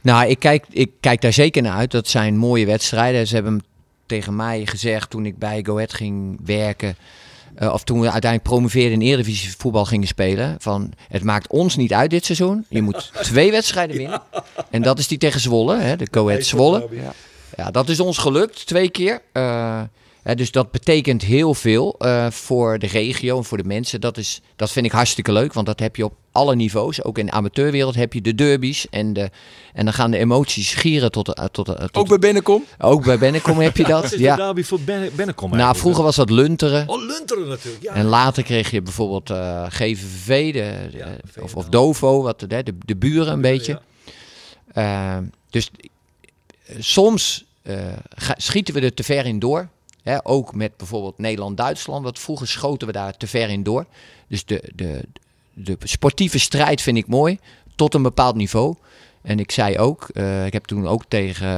Nou, ik kijk, ik kijk daar zeker naar uit. Dat zijn mooie wedstrijden. Ze hebben hem tegen mij gezegd toen ik bij Go Ahead ging werken. Eh, of toen we uiteindelijk promoveerden in Eredivisie voetbal gingen spelen. Van, het maakt ons niet uit dit seizoen. Je moet [laughs] twee wedstrijden winnen. En dat is die tegen Zwolle, hè, de Ahead Zwolle. Ja, dat is ons gelukt twee keer. Eh, dus dat betekent heel veel eh, voor de regio en voor de mensen. Dat, is, dat vind ik hartstikke leuk, want dat heb je op alle niveaus. Ook in de amateurwereld heb je de derbies. En, de, en dan gaan de emoties gieren tot... de- tot, de- tot Ook bij Bennekom? ook bij Bennekom heb je Wat [laughs] dat. is de Ja. derby voor Bennekom Nou, vroeger was dat Lunteren. Oh, Lunteren natuurlijk. Ja. En later kreeg je bijvoorbeeld eh GVV, de, Ja, eh, of, of Dovo, wat, de, de, de buren een beetje. Ja. Eh, dus eh, soms eh, ga- schieten we er te ver in door. Ook met bijvoorbeeld Nederland-Duitsland. Want vroeger schoten we daar te ver in door. Dus de, de, de sportieve strijd vind ik mooi. Tot een bepaald niveau. En ik zei ook, eh, ik heb toen ook tegen,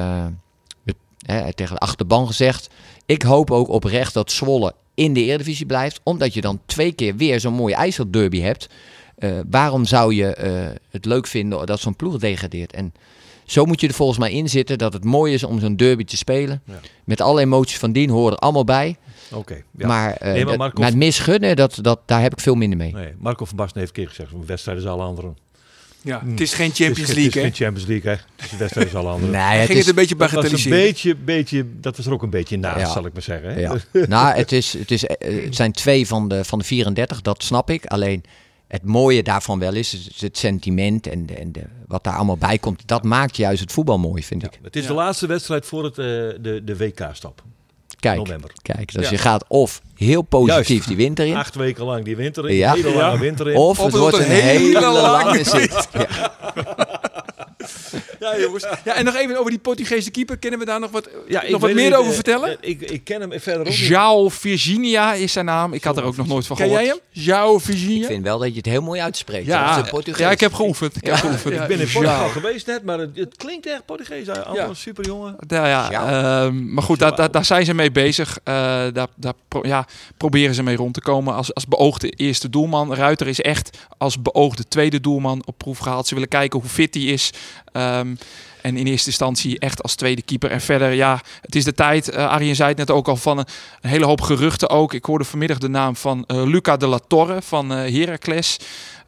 het, hè, tegen de achterban gezegd. Ik hoop ook oprecht dat Zwolle in de Eredivisie blijft. Omdat je dan twee keer weer zo'n mooie IJsselderby hebt. Eh, waarom zou je eh, het leuk vinden dat zo'n ploeg degradeert? En zo moet je er volgens mij in zitten dat het mooi is om zo'n derby te spelen. Ja. Met alle emoties van dien horen er allemaal bij. Oké. ja. Maar, eh, Nee, maar dat- Marco- maar het misgunnen, dat, dat, daar heb ik veel minder mee. Nee, Marco van Basten heeft een keer gezegd, een wedstrijd is alle anderen. Ja. Hm. Het is geen Het is- Champions het League, is hè? geen Champions League, hè. Het is een wedstrijd is alle anderen. Nee, het ging is, het een beetje Dat was een bagatelliseren. beetje, beetje, dat was er ook een beetje naast, Ja. zal ik maar zeggen. Hè? ja. nou, het, is, het, is, eh, het zijn twee van de, van de 34, dat snap ik. Alleen het mooie daarvan wel is, is het sentiment en, de, en de, wat daar allemaal bij komt. Dat maakt juist het voetbal mooi, vind ik. Het is Ja. de laatste wedstrijd voor het, eh, de, de WK-stap. Kijk, November. kijk dus Ja. je gaat of heel positief Juist. die winter in. Acht weken lang die winter in, Ja. hele lange Ja. winter in. Of Of het het wordt een hele lange lange zit. [laughs] Ja. Jongens. Ja, en nog even over die Portugese keeper. Kunnen we daar nog wat, Ja, ik nog wat meer niet, over vertellen? ik, ik ken hem verder ook. João Virginia is zijn naam. Ik had er ook nog nooit van Ken gehoord. jij hem? João Ik Virginia? vind wel dat je het heel mooi uitspreekt. Ja, Dat is een Portugees. ja, ik heb geoefend. Ik heb geoefend. Ja, Ik ben in João. Portugal geweest net, maar het, het klinkt echt Portugees. Allemaal Ja. een super jongen. Ja, ja, ehm, maar goed, daar, daar, daar zijn ze mee bezig. Eh, daar daar pro- ja, proberen ze mee rond te komen. Als, als beoogde eerste doelman. Ruiter is echt als beoogde tweede doelman op proef gehaald. Ze willen kijken hoe fit hij is. Um, en in eerste instantie echt als tweede keeper. En verder, ja, het is de tijd. Uh, Arjen zei het net ook al van een, een, hele hoop geruchten ook. Ik hoorde vanmiddag de naam van uh, Luca de la Torre van Heracles.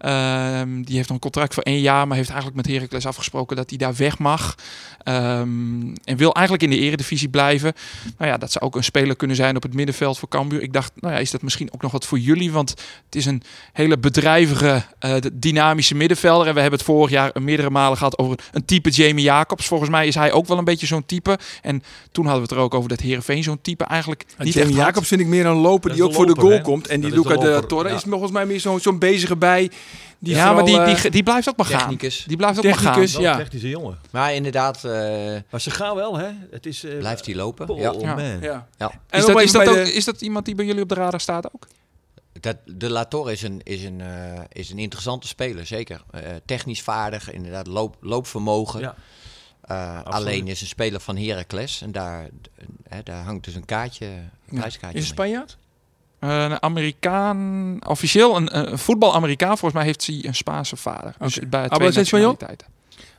Um, die heeft een contract voor één jaar, maar heeft eigenlijk met Heracles afgesproken dat hij daar weg mag. Um, en wil eigenlijk in de eredivisie blijven. Nou ja, dat zou ook een speler kunnen zijn op het middenveld voor Cambuur. Ik dacht, nou ja, is dat misschien ook nog wat voor jullie? Want het is een hele bedrijvige, dynamische middenvelder. En we hebben het vorig jaar meerdere malen gehad over een type Jamie Jacobs. Volgens mij is hij ook wel een beetje zo'n type. En toen hadden we het er ook over dat Herenveen zo'n type eigenlijk niet Jamie echt Jacobs vind ik meer een loper die ook voor de goal komt. En die Luca de Torre is volgens mij meer zo'n zo'n bezige bij. Die ja, maar die, die, die blijft ook maar gaan. Technicus. Die blijft ook Technicus, maar Wel ja. een technische jongen. Maar inderdaad, uh, Maar ze gaan wel, hè? Het is, uh, blijft hij lopen. Oh, ja. man. Ja. Ja. En Is dat, is, dat bij ook, de- is dat iemand die bij jullie op de radar staat ook? Dat, de Lator is een, is, een, uh, is een interessante speler, zeker. Uh, technisch vaardig, inderdaad, loop, loopvermogen. Ja. Uh, alleen is een speler van Heracles en daar, daar hangt dus een kaartje, een prijskaartje Is mee. Spanjaard? Uh, een Amerikaan, officieel een, een voetbal-Amerikaan. Volgens mij heeft hij een Spaanse vader. Dus Oké. bij Habla twee nationaliteiten.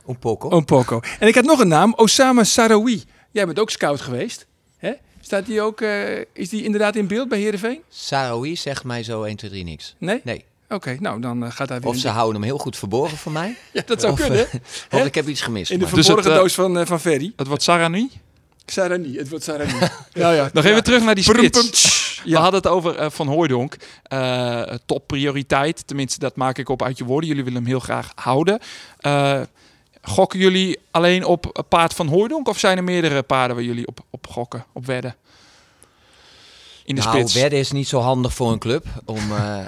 Un poco. Un poco. En ik had nog een naam, Osama Sarawi. Jij bent ook scout geweest. Hè? Staat die ook, eh, is die inderdaad in beeld bij Heerenveen? Sarawi zegt mij zo 1, 2, 3 niks. Nee? Nee. Oké, nou dan eh, gaat hij weer Of ze de- houden hem heel goed verborgen voor mij. [laughs] Ja, dat zou of, kunnen. eh, of ik heb iets gemist. In de Dus verborgen het, eh, doos van, eh, van Ferry. Het wordt Sarani. Sarani, het wordt Sarani. [laughs] ja, ja. Nog even terug naar die spits. tsch. We hadden het over eh, Van Hooijdonk. Eh topprioriteit. Tenminste, dat maak ik op uit je woorden. Jullie willen hem heel graag houden. Eh, gokken jullie alleen op een paard van Hooijdonk? Of zijn er meerdere paarden waar jullie op, op gokken, op wedden? In de nou, spits. wedden is niet zo handig voor een club. Om, eh,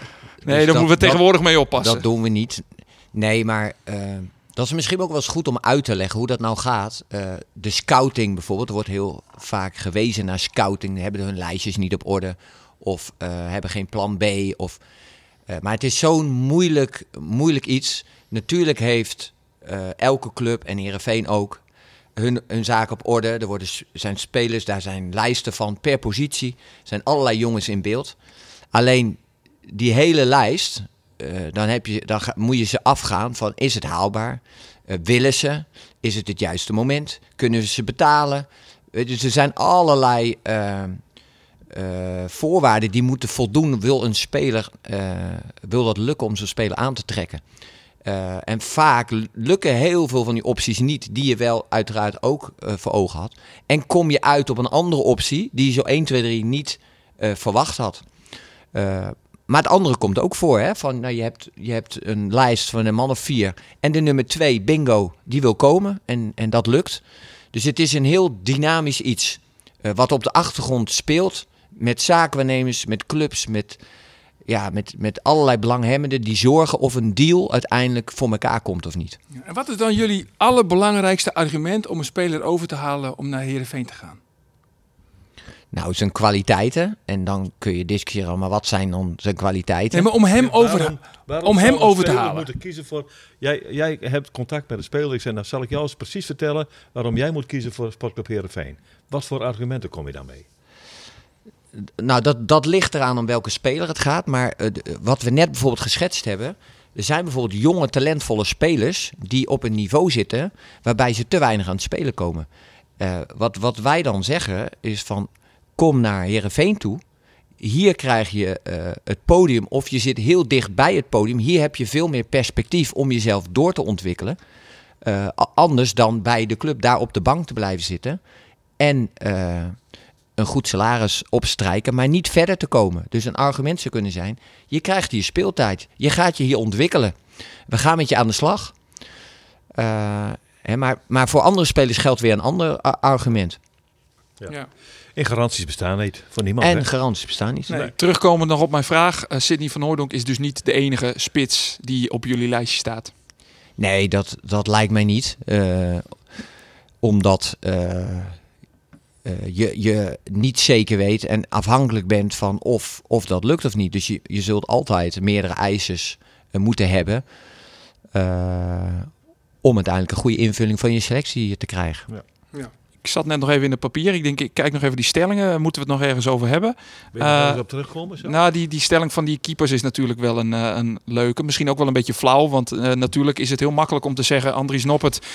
nee, dus daar moeten we tegenwoordig mee oppassen. Dat doen we niet. Nee, maar eh, dat is misschien ook wel eens goed om uit te leggen hoe dat nou gaat. Eh, de scouting bijvoorbeeld, er wordt heel vaak gewezen naar scouting. Hebben hun lijstjes niet op orde of eh, hebben geen plan B. Of, maar het is zo'n moeilijk, moeilijk iets. Natuurlijk heeft elke club en Heerenveen ook hun, hun zaak op orde. Er worden, zijn spelers, daar zijn lijsten van per positie. Er zijn allerlei jongens in beeld. Alleen die hele lijst, eh, dan, heb je, dan moet je ze afgaan van is het haalbaar? Eh, willen ze? Is het het juiste moment? Kunnen ze betalen? Dus er zijn allerlei eh, voorwaarden die moeten voldoen. Wil een speler, wil dat lukken om zo'n speler aan te trekken? En vaak lukken heel veel van die opties niet, die je wel uiteraard ook voor ogen had. En kom je uit op een andere optie die je zo 1, 2, 3 niet verwacht had. Maar het andere komt ook voor. Hè? Van, nou, je, hebt, je hebt een lijst van een man of vier. En de nummer twee, bingo, die wil komen. En, en dat lukt. Dus het is een heel dynamisch iets. eh, wat op de achtergrond speelt. Met zaakwaarnemers, met clubs, met, ja, met, met allerlei belanghebbenden. Die zorgen of een deal uiteindelijk voor elkaar komt of niet. En wat is dan jullie allerbelangrijkste argument om een speler over te halen om naar Heerenveen te gaan? Nou, zijn kwaliteiten. En dan kun je discussiëren, maar wat zijn dan zijn kwaliteiten? Nee, maar om hem over Waarom- waarom om hem over te halen. moeten kiezen voor... Jij, jij hebt contact met een speler. Ik zei, nou zal ik jou eens precies vertellen... waarom jij moet kiezen voor Sportclub Heerenveen. Wat voor argumenten kom je daarmee? Nou, dat, dat ligt eraan om welke speler het gaat. Maar eh, d- wat we net bijvoorbeeld geschetst hebben. Er zijn bijvoorbeeld jonge, talentvolle spelers die op een niveau zitten waarbij ze te weinig aan het spelen komen. Eh, wat, wat wij dan zeggen is van kom naar Heerenveen toe. Hier krijg je eh, het podium of je zit heel dicht bij het podium. Hier heb je veel meer perspectief om jezelf door te ontwikkelen. Eh, anders dan bij de club daar op de bank te blijven zitten. En eh, een goed salaris opstrijken, maar niet verder te komen. Dus een argument zou kunnen zijn: je krijgt hier speeltijd. Je gaat je hier ontwikkelen. We gaan met je aan de slag. Eh, hè, maar, maar voor andere spelers geldt weer een ander argument. Ja. Ja. En garanties bestaan niet voor niemand. en hè? garanties bestaan niet. Nee. Terugkomend nog op mijn vraag. eh Sidney van Hooijdonk is dus niet de enige spits die op jullie lijstje staat. Nee, dat, dat lijkt mij niet. Eh, omdat eh, je, je niet zeker weet en afhankelijk bent van of, of dat lukt of niet. Dus je, je zult altijd meerdere eisers moeten hebben. eh, om uiteindelijk een goede invulling van je selectie te krijgen. Ja. Ik zat net nog even in het papier. Ik denk, ik kijk nog even die stellingen. Moeten we het nog ergens over hebben? Ben je Eh, op terugkomen? Zo? Nou, die, die stelling van die keepers is natuurlijk wel een, eh, een leuke. Misschien ook wel een beetje flauw. Want eh, natuurlijk is het heel makkelijk om te zeggen... Andries Noppert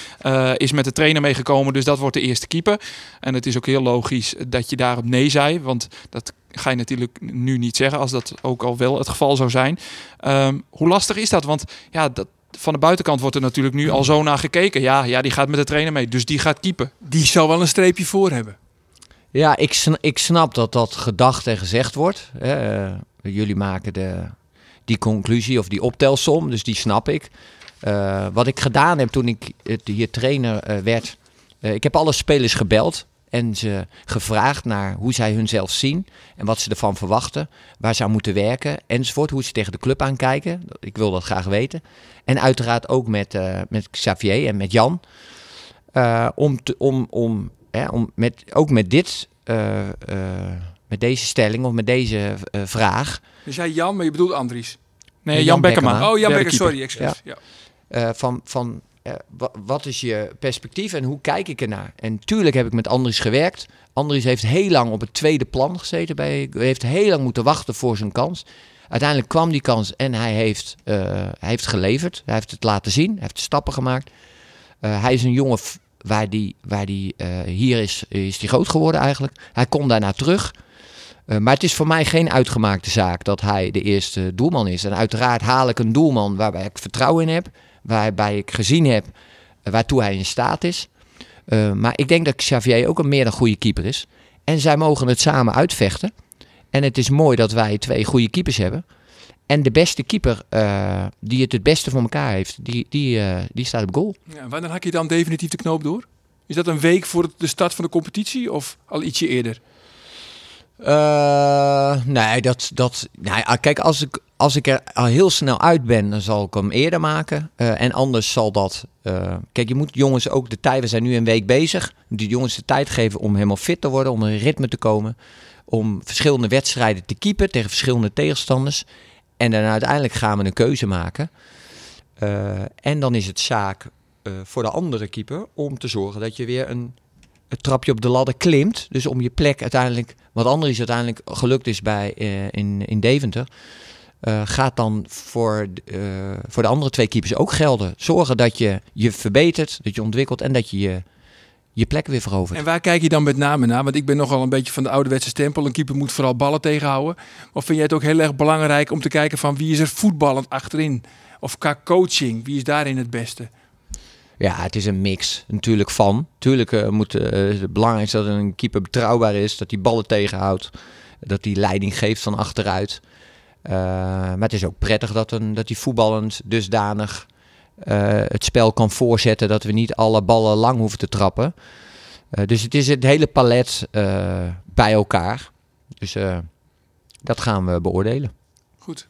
is met de trainer meegekomen, dus dat wordt de eerste keeper. En het is ook heel logisch dat je daarop nee zei. Want dat ga je natuurlijk nu niet zeggen... als dat ook al wel het geval zou zijn. Ehm, hoe lastig is dat? Want ja, dat, van de buitenkant wordt er natuurlijk nu al zo naar gekeken. Ja, ja, die gaat met de trainer mee, dus die gaat keeper. Die zou wel een streepje voor hebben. Ja, ik, sn- ik snap dat dat gedacht en gezegd wordt. Hè. Eh, jullie maken de, die conclusie of die optelsom, dus die snap ik. Eh, wat ik gedaan heb toen ik het- hier trainer eh, werd, eh, ik heb alle spelers gebeld en ze gevraagd naar hoe zij hunzelf zien en wat ze ervan verwachten, waar ze aan moeten werken enzovoort, hoe ze tegen de club aankijken. Ik wil dat graag weten. En uiteraard ook met, eh, met Xavier en met Jan. Eh, om, te, om, om, hè, om met, ook met dit, eh, met deze stelling of met deze vraag, Dus jij Jan, maar je bedoelt Andries. Nee, Jan Jan, Bekkema. Oh, Jan keeper. sorry, excuus. Ja. van, van eh, wa- wat is je perspectief en hoe kijk ik ernaar? En tuurlijk heb ik met Andries gewerkt. Andries heeft heel lang op het tweede plan gezeten. Bij, heeft heel lang moeten wachten voor zijn kans. Uiteindelijk kwam die kans en hij heeft, eh, hij heeft geleverd. Hij heeft het laten zien. Hij heeft stappen gemaakt. Eh, hij is een jongen waar die, waar die hier is, is die groot geworden eigenlijk. Hij komt daarna terug. Maar het is voor mij geen uitgemaakte zaak dat hij de eerste doelman is. En uiteraard haal ik een doelman waarbij ik vertrouwen in heb. Waarbij ik gezien heb eh, waartoe hij in staat is. Eh, maar ik denk dat Xavier ook een meer dan goede keeper is. En zij mogen het samen uitvechten. En het is mooi dat wij twee goede keepers hebben. En de beste keeper eh, die het het beste voor elkaar heeft, die, die, die staat op goal. Ja, wanneer hak je dan definitief de knoop door? Is dat een week voor de start van de competitie of al ietsje eerder? Eh, nee, dat. dat nou ja, kijk, als ik, als ik er al heel snel uit ben, dan zal ik hem eerder maken. Eh, en anders zal dat. eh, kijk, je moet jongens ook de tijd. We zijn nu een week bezig. Die jongens de tijd geven om helemaal fit te worden, om in ritme te komen. Om verschillende wedstrijden te keepen tegen verschillende tegenstanders. En dan uiteindelijk gaan we een keuze maken. Eh, en dan is het zaak voor de andere keeper om te zorgen dat je weer een, trapje op de ladder klimt. Dus om je plek uiteindelijk, wat anders uiteindelijk gelukt is bij, in, in Deventer, eh, gaat dan voor, eh, voor de andere twee keepers ook gelden. Zorgen dat je je verbetert, dat je ontwikkelt en dat je je, je plek weer verovert. En waar kijk je dan met name naar? Want ik ben nogal een beetje van de ouderwetse stempel. Een keeper moet vooral ballen tegenhouden. Of vind jij het ook heel erg belangrijk om te kijken van wie is er voetballend achterin? Of qua coaching, wie is daarin het beste? Ja, het is een mix natuurlijk van. Tuurlijk eh, moet het belangrijkste dat een keeper betrouwbaar is, dat hij ballen tegenhoudt, dat hij leiding geeft van achteruit. Eh, maar het is ook prettig dat, een, dat hij voetballend dusdanig eh, het spel kan voorzetten dat we niet alle ballen lang hoeven te trappen. Eh, dus het is het hele palet eh, bij elkaar. Dus eh, dat gaan we beoordelen. Goed.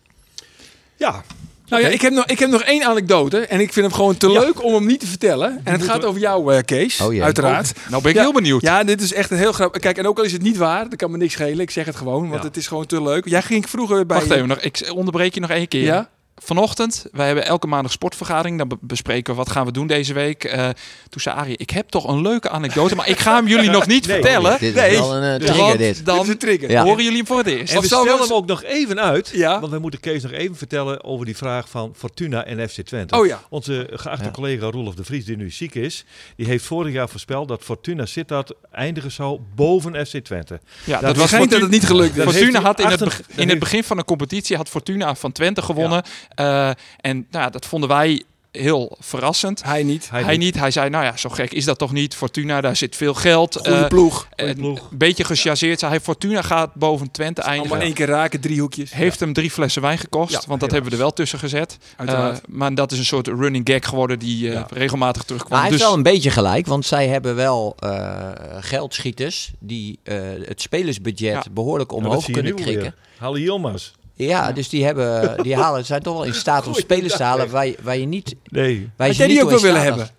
Ja, Nou ja, ik heb, nog, ik heb nog één anekdote. En ik vind hem gewoon te leuk om hem niet te vertellen. En het gaat over jou, eh, Kees. Oh. Uiteraard. Nou ben ik heel benieuwd. Ja, dit is echt een heel grappig. Kijk, en ook al is het niet waar, dat kan me niks schelen. Ik zeg het gewoon, want het is gewoon te leuk. Jij ging vroeger bij... Wacht even, nog, ik onderbreek je nog één keer. Ja? Vanochtend, wij hebben elke maandag sportvergadering. Dan be- bespreken we wat gaan we doen deze week. Eh, toen zei Arie, ik heb toch een leuke anekdote, maar ik ga hem jullie nog niet [laughs] Nee. vertellen. Dit nee, is wel een eh, trigger dit. Dan Dit is een trigger. Ja. horen jullie hem voor het eerst. en we stellen wel hem ook nog even uit. Ja. Want we moeten Kees nog even vertellen over die vraag van Fortuna en FC Twente. Oh ja. Onze geachte Ja. collega Roelof de Vries, die nu ziek is, die heeft vorig jaar voorspeld dat Fortuna Sittard eindigen zou boven FC Twente. Ja, dat Dat schijnt dat het niet gelukt is. Fortuna had in het, in het begin van de competitie had Fortuna van Twente gewonnen. Eh, en nou, dat vonden wij heel verrassend. Hij niet. Hij Hij, niet. niet. Hij zei, nou ja, zo gek is dat toch niet. Fortuna, daar zit veel geld. Goede Eh, ploeg. en ploeg. Een beetje gechargeerd. Hij, Fortuna gaat boven Twente Allemaal eindigen. één keer raken, drie hoekjes. Heeft hem drie flessen wijn gekost. Ja, want dat helaas. hebben we er wel tussen gezet. Eh, maar dat is een soort running gag geworden die eh, Ja. regelmatig terugkwam. Maar hij heeft dus wel een beetje gelijk, want zij hebben wel eh, geldschieters die eh, het spelersbudget Ja. behoorlijk omhoog kunnen krikken. Halle Yilmaz. Ja, dus die, hebben, die [laughs] halen, zijn toch wel in staat om spelers te halen waar je, waar je niet... Nee, Waar je jij die niet ook wel willen hebben?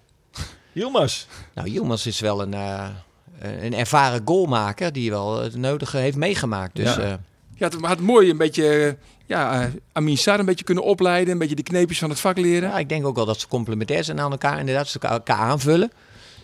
Yilmaz. Nou, Yilmaz is wel een, eh, een ervaren goalmaker die wel het nodige heeft meegemaakt. Dus Ja. eh, Ja, het had mooi een beetje... eh, Ja, Amin Sar een beetje kunnen opleiden. Een beetje de kneepjes van het vak leren. ja, ik denk ook wel dat ze complementair zijn aan elkaar. Inderdaad, ze elkaar aanvullen.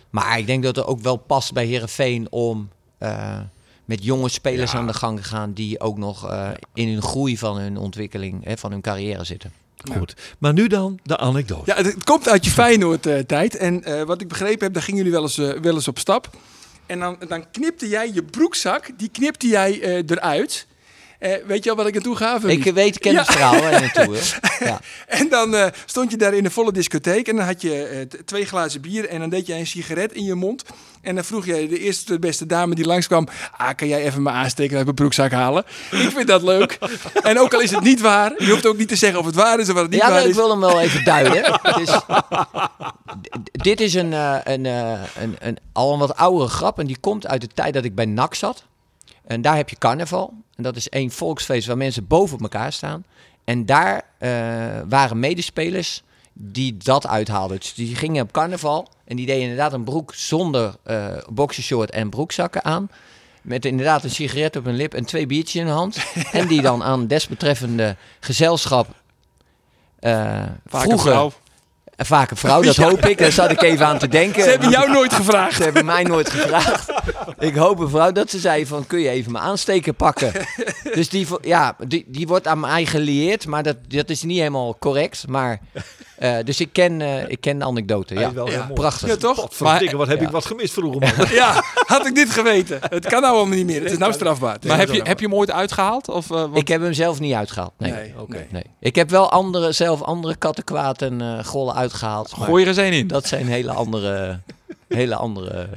Maar ik denk dat het ook wel past bij Herenveen om eh, met jonge spelers Ja. aan de gang gaan die ook nog eh, in hun groei van hun ontwikkeling, hè, van hun carrière zitten. Goed. Maar nu dan de anekdote. Ja, het, komt uit je Feyenoord-tijd. en eh, wat ik begrepen heb, daar gingen jullie wel eens, eh, wel eens op stap. En dan, dan knipte jij je broekzak, die knipte jij eh, eruit. Eh, weet je al wat ik naartoe ga? of Ik weet, ik ken Ja. waar je naartoe. Ja. En dan eh, stond je daar in de volle discotheek en dan had je eh, twee glazen bier en dan deed je een sigaret in je mond. En dan vroeg je de eerste de beste dame die langskwam, ah, kan jij even mijn aansteker uit mijn broekzak halen? [laughs] Ik vind dat leuk. en ook al is het niet waar, je hoeft ook niet te zeggen of het waar is of wat het niet Ja, waar nee, ik is. wil hem wel even duiden. [laughs] Het is, d- dit is een, een, een, een, al een wat oudere grap en die komt uit de tijd dat ik bij NAC zat. En daar heb je carnaval. En dat is één volksfeest waar mensen boven op elkaar staan. En daar eh, waren medespelers die dat uithaalden. Dus die gingen op carnaval en die deden inderdaad een broek zonder eh boxershort en broekzakken aan. Met inderdaad een sigaret op hun lip en twee biertjes in de hand. [laughs] en die dan aan desbetreffende gezelschap een vroegen. En vaak een vrouw, dat hoop ik. Daar zat ik even aan te denken. Ze hebben jou nooit gevraagd. Ze hebben mij nooit gevraagd. Ik hoop een vrouw dat ze zei van, kun je even mijn aansteker pakken? Dus die, ja, die, die wordt aan mij geleerd, maar dat, dat is niet helemaal correct. Maar, eh, dus ik ken, eh, ik ken de anekdote. Ja, is wel prachtig. Ja, toch? Potverdikke, wat heb ja. ik wat gemist vroeger, man. [laughs] Ja, had ik dit geweten. [laughs] Het kan nou allemaal niet meer. Het is nou strafbaar. Maar heb je, heb je hem ooit uitgehaald? Of, eh, want- Ik heb hem zelf niet uitgehaald. Nee. Nee, Oké. Nee. Ik heb wel andere, zelf andere kattenkwaad en eh gollen uitgehaald. Maar Gooi er eens één in. dat zijn hele andere, [laughs] hele andere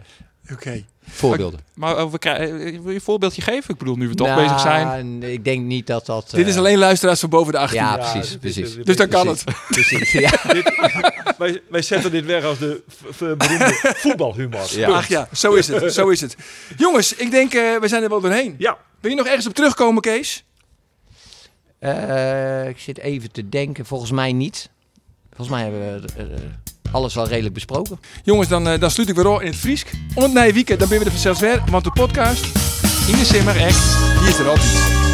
Oké. Voorbeelden. Maar eh, we krijgen, eh, wil je een voorbeeldje geven? Ik bedoel, nu we toch Nou, bezig zijn. Ik denk niet dat dat... Dit is eh, alleen luisteraars van boven de 18. Ja, Ja, precies, precies. dus dan kan het. [laughs] Precies, [laughs] ja. [laughs] wij, wij zetten dit weg als de beroemde voetbalhumor. Ja. Ach ja, zo is het. Zo is het. Jongens, ik denk, eh, we zijn er wel doorheen. Ja, Wil je nog ergens op terugkomen, Kees? Eh, ik zit even te denken. Volgens mij niet. Volgens mij hebben we eh, alles wel redelijk besproken. Jongens, dan, eh, dan sluit ik weer af in het Friesk. Om het weekend, dan ben we er vanzelfs weer. Want de podcast, In de simmer, echt. die is er altijd.